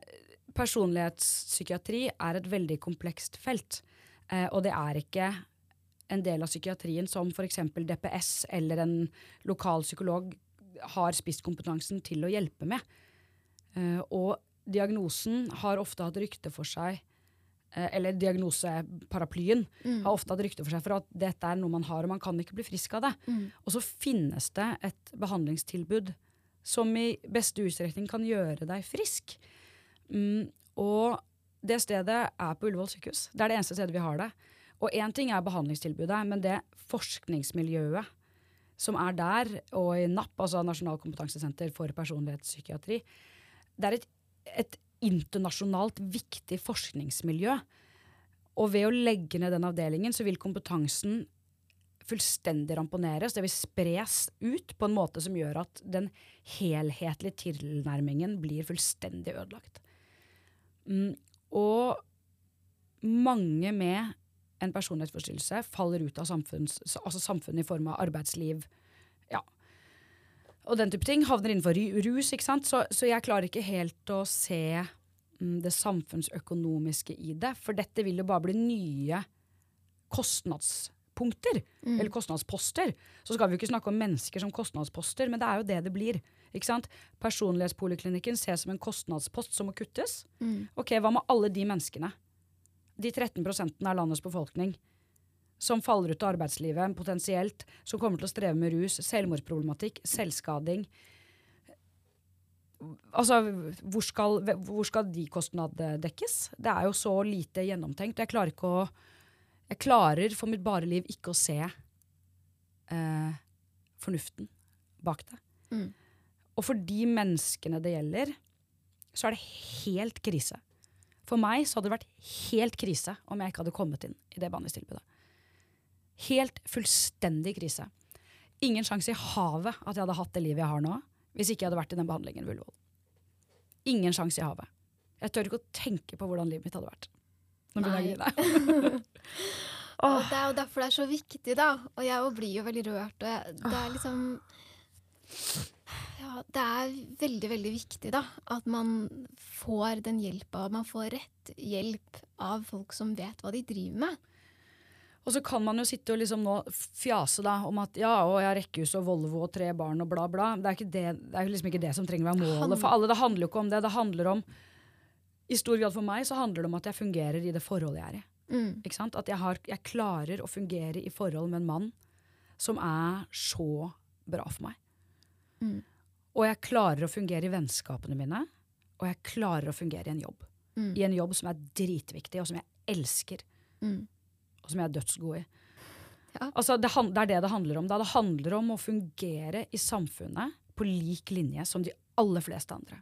[SPEAKER 1] personlighetspsykiatri er et veldig komplekst felt. Eh, og det er ikke en del av psykiatrien som f.eks. DPS eller en lokal psykolog har spisskompetansen til å hjelpe med. Eh, og diagnosen har ofte hatt rykte for seg eh, eller diagnoseparaplyen
[SPEAKER 2] Mm.
[SPEAKER 1] har ofte hatt rykte for seg for at dette er noe man har, og man kan ikke bli frisk av det.
[SPEAKER 2] Mm.
[SPEAKER 1] Og så finnes det et behandlingstilbud som i beste utstrekning kan gjøre deg frisk. Mm, og det stedet er på Ullevål sykehus. Det er det eneste stedet vi har det. Og én ting er behandlingstilbudet, men det forskningsmiljøet som er der, og i NAP, altså Nasjonal kompetansesenter for personlighetspsykiatri, det er et, et internasjonalt viktig forskningsmiljø. Og ved å legge ned den avdelingen, så vil kompetansen fullstendig ramponeres. Det vil spres ut på en måte som gjør at den helhetlige tilnærmingen blir fullstendig ødelagt. Mm, og mange med en personlighetsforstyrrelse faller ut av samfunns, altså samfunnet i form av arbeidsliv. Ja. Og den type ting havner innenfor rus. ikke sant? Så, så jeg klarer ikke helt å se mm, det samfunnsøkonomiske i det. For dette vil jo bare bli nye kostnadspunkter.
[SPEAKER 2] Mm.
[SPEAKER 1] Eller kostnadsposter. Så skal vi jo ikke snakke om mennesker som kostnadsposter, men det er jo det det blir. Ikke sant? Personlighetspoliklinikken ses som en kostnadspost som må kuttes.
[SPEAKER 2] Mm.
[SPEAKER 1] Ok, Hva med alle de menneskene? De 13 av landets befolkning som faller ut av arbeidslivet potensielt, som kommer til å streve med rus, selvmordsproblematikk, selvskading. Altså, hvor skal, hvor skal de kostnadene dekkes? Det er jo så lite gjennomtenkt. Jeg klarer ikke å Jeg klarer for mitt bare liv ikke å se eh, fornuften bak det.
[SPEAKER 2] Mm.
[SPEAKER 1] Og for de menneskene det gjelder, så er det helt krise. For meg så hadde det vært helt krise om jeg ikke hadde kommet inn i det behandlingstilbudet. Helt fullstendig krise. Ingen sjanse i havet at jeg hadde hatt det livet jeg har nå, hvis ikke jeg hadde vært i den behandlingen ved Ullevål. Ingen sjanse i havet. Jeg tør ikke å tenke på hvordan livet mitt hadde vært. Nå begynner jeg å grine.
[SPEAKER 2] Og det er jo derfor det er så viktig, da. Og jeg blir jo veldig rørt. Og jeg, det er liksom Ja, det er veldig, veldig viktig, da. At man får den hjelpa. Man får rett hjelp av folk som vet hva de driver med.
[SPEAKER 1] Og så kan man jo sitte og liksom nå fjase da, om at ja, og jeg har rekkehus og Volvo og tre barn og bla, bla. Det er, ikke det, det er liksom ikke det som trenger å være målet for alle. Det handler jo ikke om det. Det handler om I stor grad for meg så handler det om at jeg fungerer i det forholdet jeg er i.
[SPEAKER 2] Mm.
[SPEAKER 1] Ikke sant? At jeg, har, jeg klarer å fungere i forhold med en mann som er så bra for meg.
[SPEAKER 2] Mm.
[SPEAKER 1] Og jeg klarer å fungere i vennskapene mine, og jeg klarer å fungere i en jobb.
[SPEAKER 2] Mm.
[SPEAKER 1] I en jobb som er dritviktig, og som jeg elsker
[SPEAKER 2] Mm.
[SPEAKER 1] og som jeg er dødsgod i.
[SPEAKER 2] Ja.
[SPEAKER 1] Altså, det, det er det det handler om. Da. Det handler om å fungere i samfunnet på lik linje som de aller fleste andre.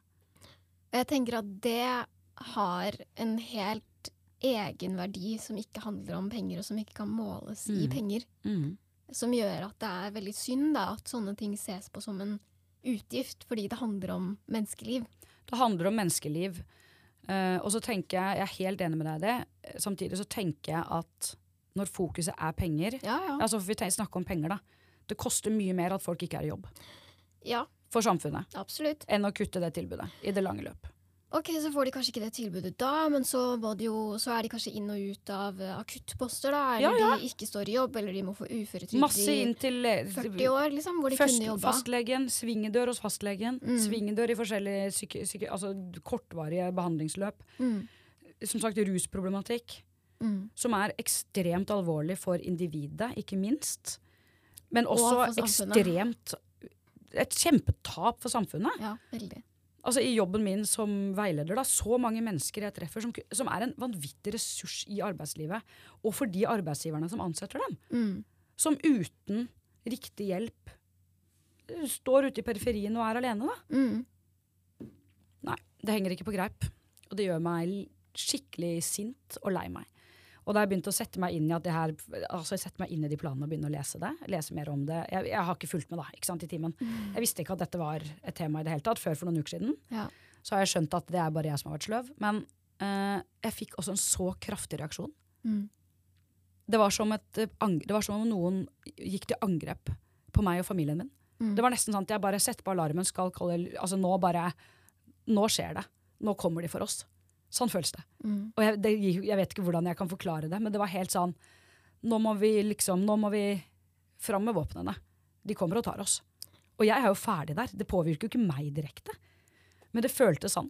[SPEAKER 2] Jeg tenker at det har en helt egen verdi som ikke handler om penger, og som ikke kan måles i
[SPEAKER 1] Mm.
[SPEAKER 2] penger. Som gjør at det er veldig synd da, at sånne ting ses på som en utgift, fordi det handler om menneskeliv.
[SPEAKER 1] Det handler om menneskeliv. Uh, og så tenker jeg, jeg er helt enig med deg i det, samtidig så tenker jeg at når fokuset er penger
[SPEAKER 2] Ja, ja.
[SPEAKER 1] Altså for vi snakker om penger, da. Det koster mye mer at folk ikke er i jobb
[SPEAKER 2] Ja,
[SPEAKER 1] for samfunnet
[SPEAKER 2] absolutt.
[SPEAKER 1] enn å kutte det tilbudet i det lange løp.
[SPEAKER 2] Ok, så får de kanskje ikke det tilbudet da, men så, de jo, så er de kanskje inn og ut av eh, akuttposter, da. Eller
[SPEAKER 1] Ja, ja.
[SPEAKER 2] de ikke står i jobb, eller de må få uføretrygd i
[SPEAKER 1] inn til eh,
[SPEAKER 2] 40 år, liksom, hvor de
[SPEAKER 1] Først
[SPEAKER 2] kunne jobba.
[SPEAKER 1] fastlegen, svingedør hos fastlegen,
[SPEAKER 2] Mm.
[SPEAKER 1] svingedør i forskjellige syke, syke, altså kortvarige behandlingsløp.
[SPEAKER 2] Mm,
[SPEAKER 1] Som sagt rusproblematikk,
[SPEAKER 2] mm.
[SPEAKER 1] som er ekstremt alvorlig for individet, ikke minst. Men også
[SPEAKER 2] og
[SPEAKER 1] ekstremt Et kjempetap for samfunnet.
[SPEAKER 2] Ja, veldig.
[SPEAKER 1] Altså I jobben min som veileder, da, så mange mennesker jeg treffer som, som er en vanvittig ressurs i arbeidslivet. Og for de arbeidsgiverne som ansetter dem.
[SPEAKER 2] Mm.
[SPEAKER 1] Som uten riktig hjelp eh, står ute i periferien og er alene. da.
[SPEAKER 2] Mm.
[SPEAKER 1] Nei, det henger ikke på greip. Og det gjør meg skikkelig sint og lei meg. Og da jeg begynt å sette meg inn i at det her, altså sette meg inn i de planene og begynne å lese det. Lese mer om det. Jeg, jeg har ikke fulgt med da, ikke sant, i timen. Jeg visste ikke at dette var et tema i det hele tatt før for noen uker siden.
[SPEAKER 2] Ja.
[SPEAKER 1] Så har jeg skjønt at det er bare jeg som har vært sløv. Men eh, jeg fikk også en så kraftig reaksjon.
[SPEAKER 2] Mm.
[SPEAKER 1] Det var, som et, eh, det var som om noen gikk til angrep på meg og familien min.
[SPEAKER 2] Mm.
[SPEAKER 1] Det var nesten sånn at jeg bare setter på alarmen, skal kalle Altså nå bare Nå skjer det. Nå kommer de for oss. Sånn føles det.
[SPEAKER 2] Mm.
[SPEAKER 1] Og jeg, det, jeg vet ikke hvordan jeg kan forklare det, men det var helt sånn Nå må vi liksom Nå må vi fram med våpnene. De kommer og tar oss. Og jeg er jo ferdig der. Det påvirker jo ikke meg direkte. Men det føltes sånn.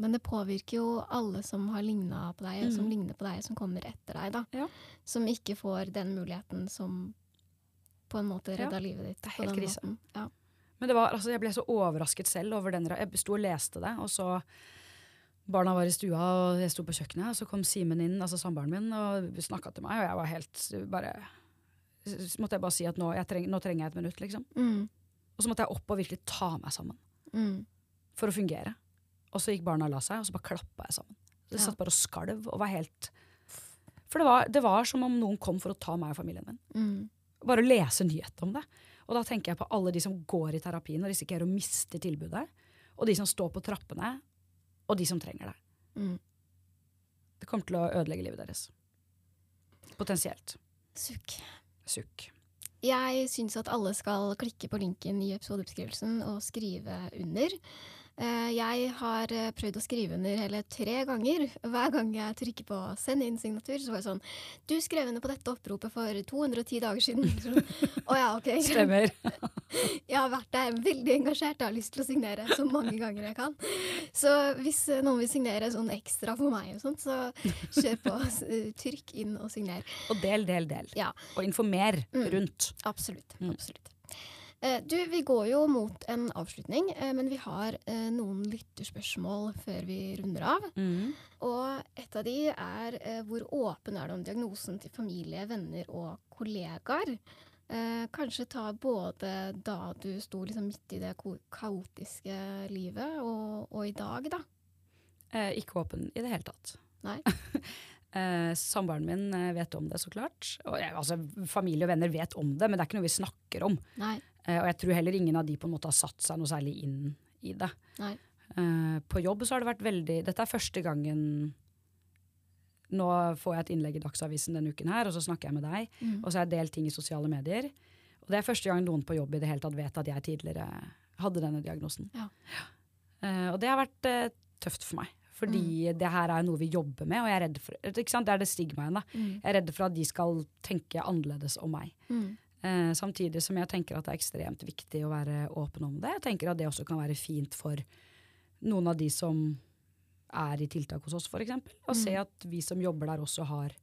[SPEAKER 2] Men det påvirker jo alle som har ligna på deg, og som
[SPEAKER 1] Mm.
[SPEAKER 2] ligner på deg, som kommer etter deg, da.
[SPEAKER 1] Ja.
[SPEAKER 2] Som ikke får den muligheten som på en måte
[SPEAKER 1] Ja,
[SPEAKER 2] livet ditt.
[SPEAKER 1] det er helt krise.
[SPEAKER 2] Ja.
[SPEAKER 1] Men det var, altså, jeg ble så overrasket selv over den Jeg sto og leste det, og så Barna var i stua, og jeg sto på kjøkkenet, og så kom Simen inn, altså samboeren min, og snakka til meg, og jeg var helt bare Så måtte jeg bare si at nå, jeg treng, nå trenger jeg et minutt, liksom.
[SPEAKER 2] Mm.
[SPEAKER 1] Og så måtte jeg opp og virkelig ta meg sammen
[SPEAKER 2] Mm.
[SPEAKER 1] for å fungere. Og så gikk barna og la seg, og så bare klappa jeg sammen. Så jeg
[SPEAKER 2] Ja.
[SPEAKER 1] satt bare og skalv og var helt For det var, det var som om noen kom for å ta meg og familien min.
[SPEAKER 2] Mm.
[SPEAKER 1] Bare å lese nyhet om det. Og da tenker jeg på alle de som går i terapien og risikerer å miste tilbudet. Og de som står på trappene, og de som trenger det.
[SPEAKER 2] Mm.
[SPEAKER 1] Det kommer til å ødelegge livet deres. Potensielt.
[SPEAKER 2] Sukk.
[SPEAKER 1] Sukk.
[SPEAKER 2] Jeg syns at alle skal klikke på linken i episodebeskrivelsen og skrive under. Eh, Jeg har eh, prøvd å skrive under hele tre ganger. Hver gang jeg trykker på 'send inn signatur', så var det sånn 'Du skrev under på dette oppropet for 210 dager siden'. Sånn, Å ja, ok.
[SPEAKER 1] Stemmer.
[SPEAKER 2] Jeg har vært der veldig engasjert og har lyst til å signere så mange ganger jeg kan. Så hvis eh, noen vil signere sånn ekstra for meg, og sånt, så kjør på. Trykk inn og signer.
[SPEAKER 1] Og del, del, del.
[SPEAKER 2] Ja.
[SPEAKER 1] Og informer
[SPEAKER 2] Mm.
[SPEAKER 1] rundt.
[SPEAKER 2] Absolutt.
[SPEAKER 1] Mm.
[SPEAKER 2] absolutt. Eh, Du, Vi går jo mot en avslutning, eh, men vi har eh, noen lytterspørsmål før vi runder av.
[SPEAKER 1] Mm.
[SPEAKER 2] Og et av de er eh, hvor åpen er du om diagnosen til familie, venner og kollegaer? Eh, kanskje ta både da du sto liksom midt i det kaotiske livet, og, og i dag, da.
[SPEAKER 1] Eh, ikke åpen i det hele tatt.
[SPEAKER 2] Nei.
[SPEAKER 1] eh, Samboeren min eh, vet om det, så klart. Og, altså, familie og venner vet om det, men det er ikke noe vi snakker om.
[SPEAKER 2] Nei.
[SPEAKER 1] Eh, og jeg tror heller ingen av de på en måte har satt seg noe særlig inn i det.
[SPEAKER 2] Nei.
[SPEAKER 1] Eh, på jobb så har det vært veldig Dette er første gangen Nå får jeg et innlegg i Dagsavisen denne uken her, og så snakker jeg med deg.
[SPEAKER 2] Mm.
[SPEAKER 1] Og så har jeg delt ting i sosiale medier. Og det er første gang noen på jobb i det hele tatt vet at jeg tidligere hadde denne diagnosen.
[SPEAKER 2] Ja.
[SPEAKER 1] Eh, og det har vært eh, tøft for meg. Fordi det her er noe vi jobber med, og jeg er redd for ikke sant? Det er det stigmaet.
[SPEAKER 2] Mm.
[SPEAKER 1] Jeg er redd for at de skal tenke annerledes om meg.
[SPEAKER 2] Mm.
[SPEAKER 1] Eh, samtidig som jeg tenker at det er ekstremt viktig å være åpen om det. Jeg tenker at det også kan være fint for noen av de som er i tiltak hos oss, f.eks. Å
[SPEAKER 2] Mm.
[SPEAKER 1] se at vi som jobber der også har,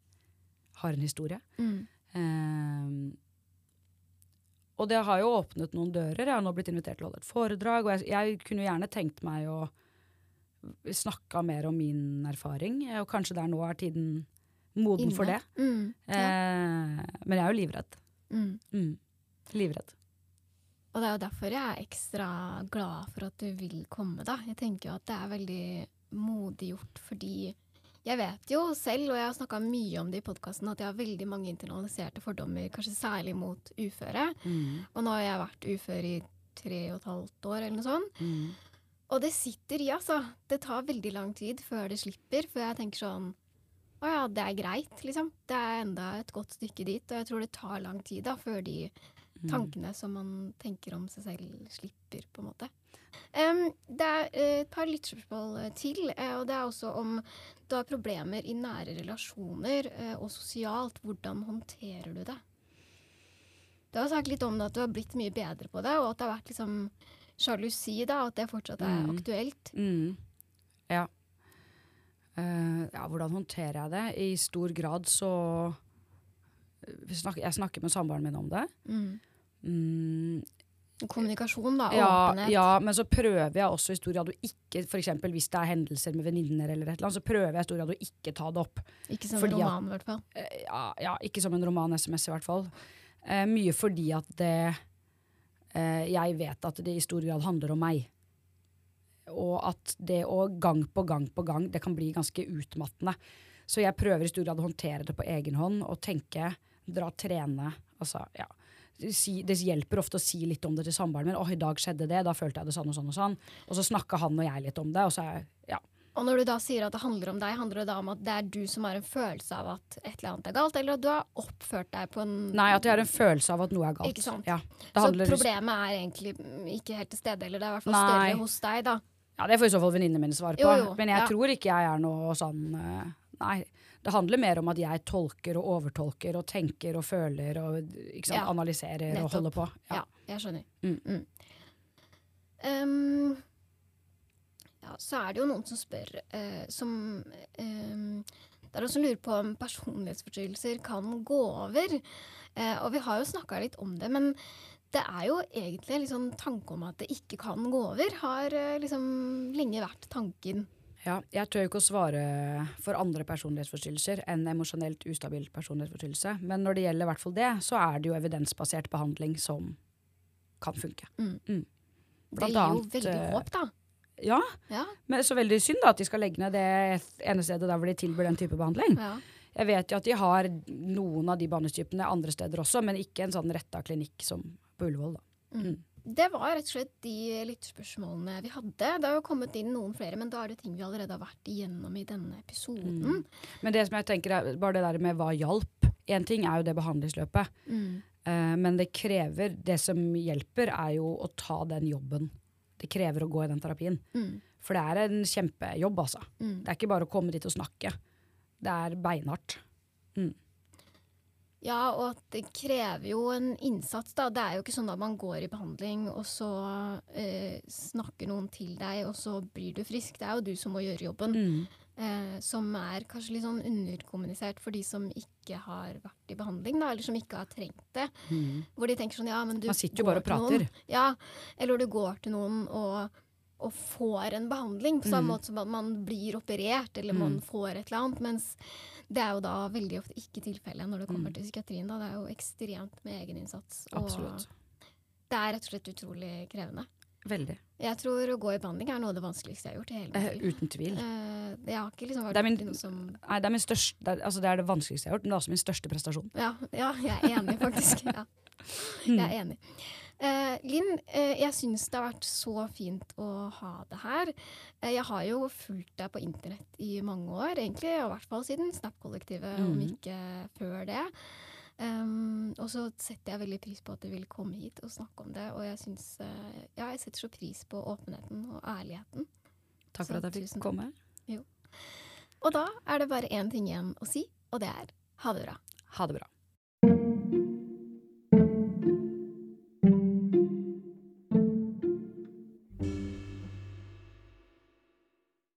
[SPEAKER 1] har en historie.
[SPEAKER 2] Mm.
[SPEAKER 1] Eh, og det har jo åpnet noen dører. Jeg har nå blitt invitert til å holde et foredrag, og jeg, jeg kunne gjerne tenkt meg å snakke mer om min erfaring, og kanskje der nå er tiden moden for det.
[SPEAKER 2] Mm. Ja.
[SPEAKER 1] Eh, men jeg er jo livredd.
[SPEAKER 2] Mm.
[SPEAKER 1] Mm. Livredd.
[SPEAKER 2] Og det er jo derfor jeg er ekstra glad for at du vil komme, da. Jeg tenker jo at det er veldig modig gjort, fordi jeg vet jo selv, og jeg har snakka mye om det i podkasten, at jeg har veldig mange internaliserte fordommer, kanskje særlig mot uføre.
[SPEAKER 1] Mm.
[SPEAKER 2] Og nå har jeg vært ufør i tre og et halvt år, eller noe sånt.
[SPEAKER 1] Mm.
[SPEAKER 2] Og det sitter i, altså. Det tar veldig lang tid før det slipper, for jeg tenker sånn Å ja, det er greit, liksom. Det er enda et godt stykke dit. Og jeg tror det tar lang tid da, før de
[SPEAKER 1] Mm.
[SPEAKER 2] tankene som man tenker om seg selv, slipper, på en måte. Um, det er eh, et par lytterspørsmål eh, til, eh, og det er også om du har problemer i nære relasjoner og sosialt. Hvordan håndterer du det? Du har sagt litt om det at du har blitt mye bedre på det, og at det har vært liksom sjalusi, da, at det fortsatt er
[SPEAKER 1] Mm.
[SPEAKER 2] aktuelt.
[SPEAKER 1] Mm. Ja. Eh, ja, hvordan håndterer jeg det? I stor grad så vi Jeg snakker med samboeren min om det.
[SPEAKER 2] Mm.
[SPEAKER 1] Mm,
[SPEAKER 2] Kommunikasjon, da.
[SPEAKER 1] ja,
[SPEAKER 2] åpenhet.
[SPEAKER 1] ja, men så prøver jeg også i stor grad å ikke For eksempel hvis det er hendelser med venninner, eller et eller annet, så prøver jeg i stor grad å ikke ta det opp.
[SPEAKER 2] Ikke som
[SPEAKER 1] fordi
[SPEAKER 2] en roman, i hvert fall.
[SPEAKER 1] Eh, ja, ja, ikke som en roman-SMS i hvert fall. Eh, mye fordi at det eh, Jeg vet at det i stor grad handler om meg. Og at det å gang på gang på gang, det kan bli ganske utmattende. Så jeg prøver i stor grad å håndtere det på egen hånd og tenke, dra trene. Altså, ja. Si, det hjelper ofte å si litt om det til samboeren min. 'Å, i dag skjedde det. Da følte jeg det sånn og sånn og sånn.' Og så snakka han og jeg litt om det, og så er ja.
[SPEAKER 2] Og når du da sier at det handler om deg, handler det da om at det er du som har en følelse av at et eller annet er galt, eller at du har oppført deg på en
[SPEAKER 1] Nei, at jeg har en følelse av at noe er galt.
[SPEAKER 2] Ikke sant?
[SPEAKER 1] Ja,
[SPEAKER 2] Så problemet er egentlig ikke helt til stede, eller det er i hvert fall større hos deg, da.
[SPEAKER 1] Ja, Det får i så fall venninnene mine svare på.
[SPEAKER 2] Jo, jo,
[SPEAKER 1] Men jeg
[SPEAKER 2] ja.
[SPEAKER 1] tror ikke jeg er noe sånn eh, Nei. Det handler mer om at jeg tolker og overtolker og tenker og føler og sant,
[SPEAKER 2] Ja,
[SPEAKER 1] analyserer og holder på.
[SPEAKER 2] Ja, jeg skjønner.
[SPEAKER 1] Mm.
[SPEAKER 2] Ehm, ja, så er det jo noen som spør uh, som um, Det er noen som lurer på om personlighetsforstyrrelser kan gå over. Eh, og vi har jo snakka litt om det, men det er jo egentlig sånn tanke om at det ikke kan gå over. Har eh, liksom lenge vært tanken.
[SPEAKER 1] Ja, jeg tør ikke å svare for andre personlighetsforstyrrelser enn emosjonelt ustabil personlighetsforstyrrelse. Men når det gjelder hvert fall det, så er det jo evidensbasert behandling som kan funke.
[SPEAKER 2] Mm.
[SPEAKER 1] Mm.
[SPEAKER 2] Det
[SPEAKER 1] Blant
[SPEAKER 2] gir jo veldig
[SPEAKER 1] eh,
[SPEAKER 2] håp, da.
[SPEAKER 1] Ja,
[SPEAKER 2] Ja,
[SPEAKER 1] men så veldig synd da at de skal legge ned det ene stedet der hvor de tilbyr den type behandling.
[SPEAKER 2] ja.
[SPEAKER 1] Jeg vet jo at de har noen av de behandlingstypene andre steder også, men ikke en sånn retta klinikk som på Ullevål. da.
[SPEAKER 2] Mm. Det var rett og slett de lytterspørsmålene vi hadde. Det har jo kommet inn noen flere, men da er det ting vi allerede har vært igjennom i denne episoden.
[SPEAKER 1] Mm. Men det som jeg tenker er bare det der med hva hjalp. Én ting er jo det behandlingsløpet,
[SPEAKER 2] Mm.
[SPEAKER 1] eh, men det krever Det som hjelper, er jo å ta den jobben. Det krever å gå i den terapien.
[SPEAKER 2] Mm.
[SPEAKER 1] For det er en kjempejobb, altså.
[SPEAKER 2] Mm.
[SPEAKER 1] Det er ikke bare å komme dit og snakke. Det er beinhardt.
[SPEAKER 2] Ja, og at det krever jo en innsats, da. Det er jo ikke sånn at man går i behandling, og så eh, snakker noen til deg, og så blir du frisk. Det er jo du som må gjøre jobben.
[SPEAKER 1] Mm.
[SPEAKER 2] Eh, som er kanskje litt sånn underkommunisert for de som ikke har vært i behandling, da, eller som ikke har trengt det.
[SPEAKER 1] Mm.
[SPEAKER 2] Hvor de tenker sånn, ja, men du
[SPEAKER 1] Man sitter jo bare og prater.
[SPEAKER 2] Noen, ja, eller du går til noen og, og får en behandling, på samme
[SPEAKER 1] Mm.
[SPEAKER 2] måte som at man blir operert, eller man
[SPEAKER 1] Mm.
[SPEAKER 2] får et eller annet. Mens det er jo da veldig ofte ikke tilfellet når det kommer
[SPEAKER 1] Mm.
[SPEAKER 2] til psykiatrien. Da. Det er jo ekstremt med egeninnsats. Og
[SPEAKER 1] Absolutt.
[SPEAKER 2] det er rett og slett utrolig krevende.
[SPEAKER 1] Veldig.
[SPEAKER 2] Jeg tror å gå i behandling er noe av det vanskeligste jeg har gjort i hele
[SPEAKER 1] Eh,
[SPEAKER 2] mitt liv.
[SPEAKER 1] uten tvil.
[SPEAKER 2] Eh, jeg har ikke liksom
[SPEAKER 1] Det
[SPEAKER 2] vært
[SPEAKER 1] er min-
[SPEAKER 2] noe som
[SPEAKER 1] Nei, det er, min største, det, er, altså det er det vanskeligste jeg har gjort, men det er også min største prestasjon.
[SPEAKER 2] Ja, ja jeg er enig, faktisk. Ja. Jeg er enig. Eh, Linn, eh, jeg syns det har vært så fint å ha det her. Eh, jeg har jo fulgt deg på internett i mange år, egentlig, og i hvert fall siden Snap-kollektivet, om
[SPEAKER 1] Mhm.
[SPEAKER 2] ikke før det. Um, og så setter jeg veldig pris på at du vil komme hit og snakke om det, og jeg synes, eh, Ja, jeg setter så pris på åpenheten og ærligheten.
[SPEAKER 1] Takk for
[SPEAKER 2] Så
[SPEAKER 1] at jeg fikk
[SPEAKER 2] tusen.
[SPEAKER 1] komme.
[SPEAKER 2] Og da er det bare én ting igjen å si, og det er ha det bra.
[SPEAKER 1] Ha det bra.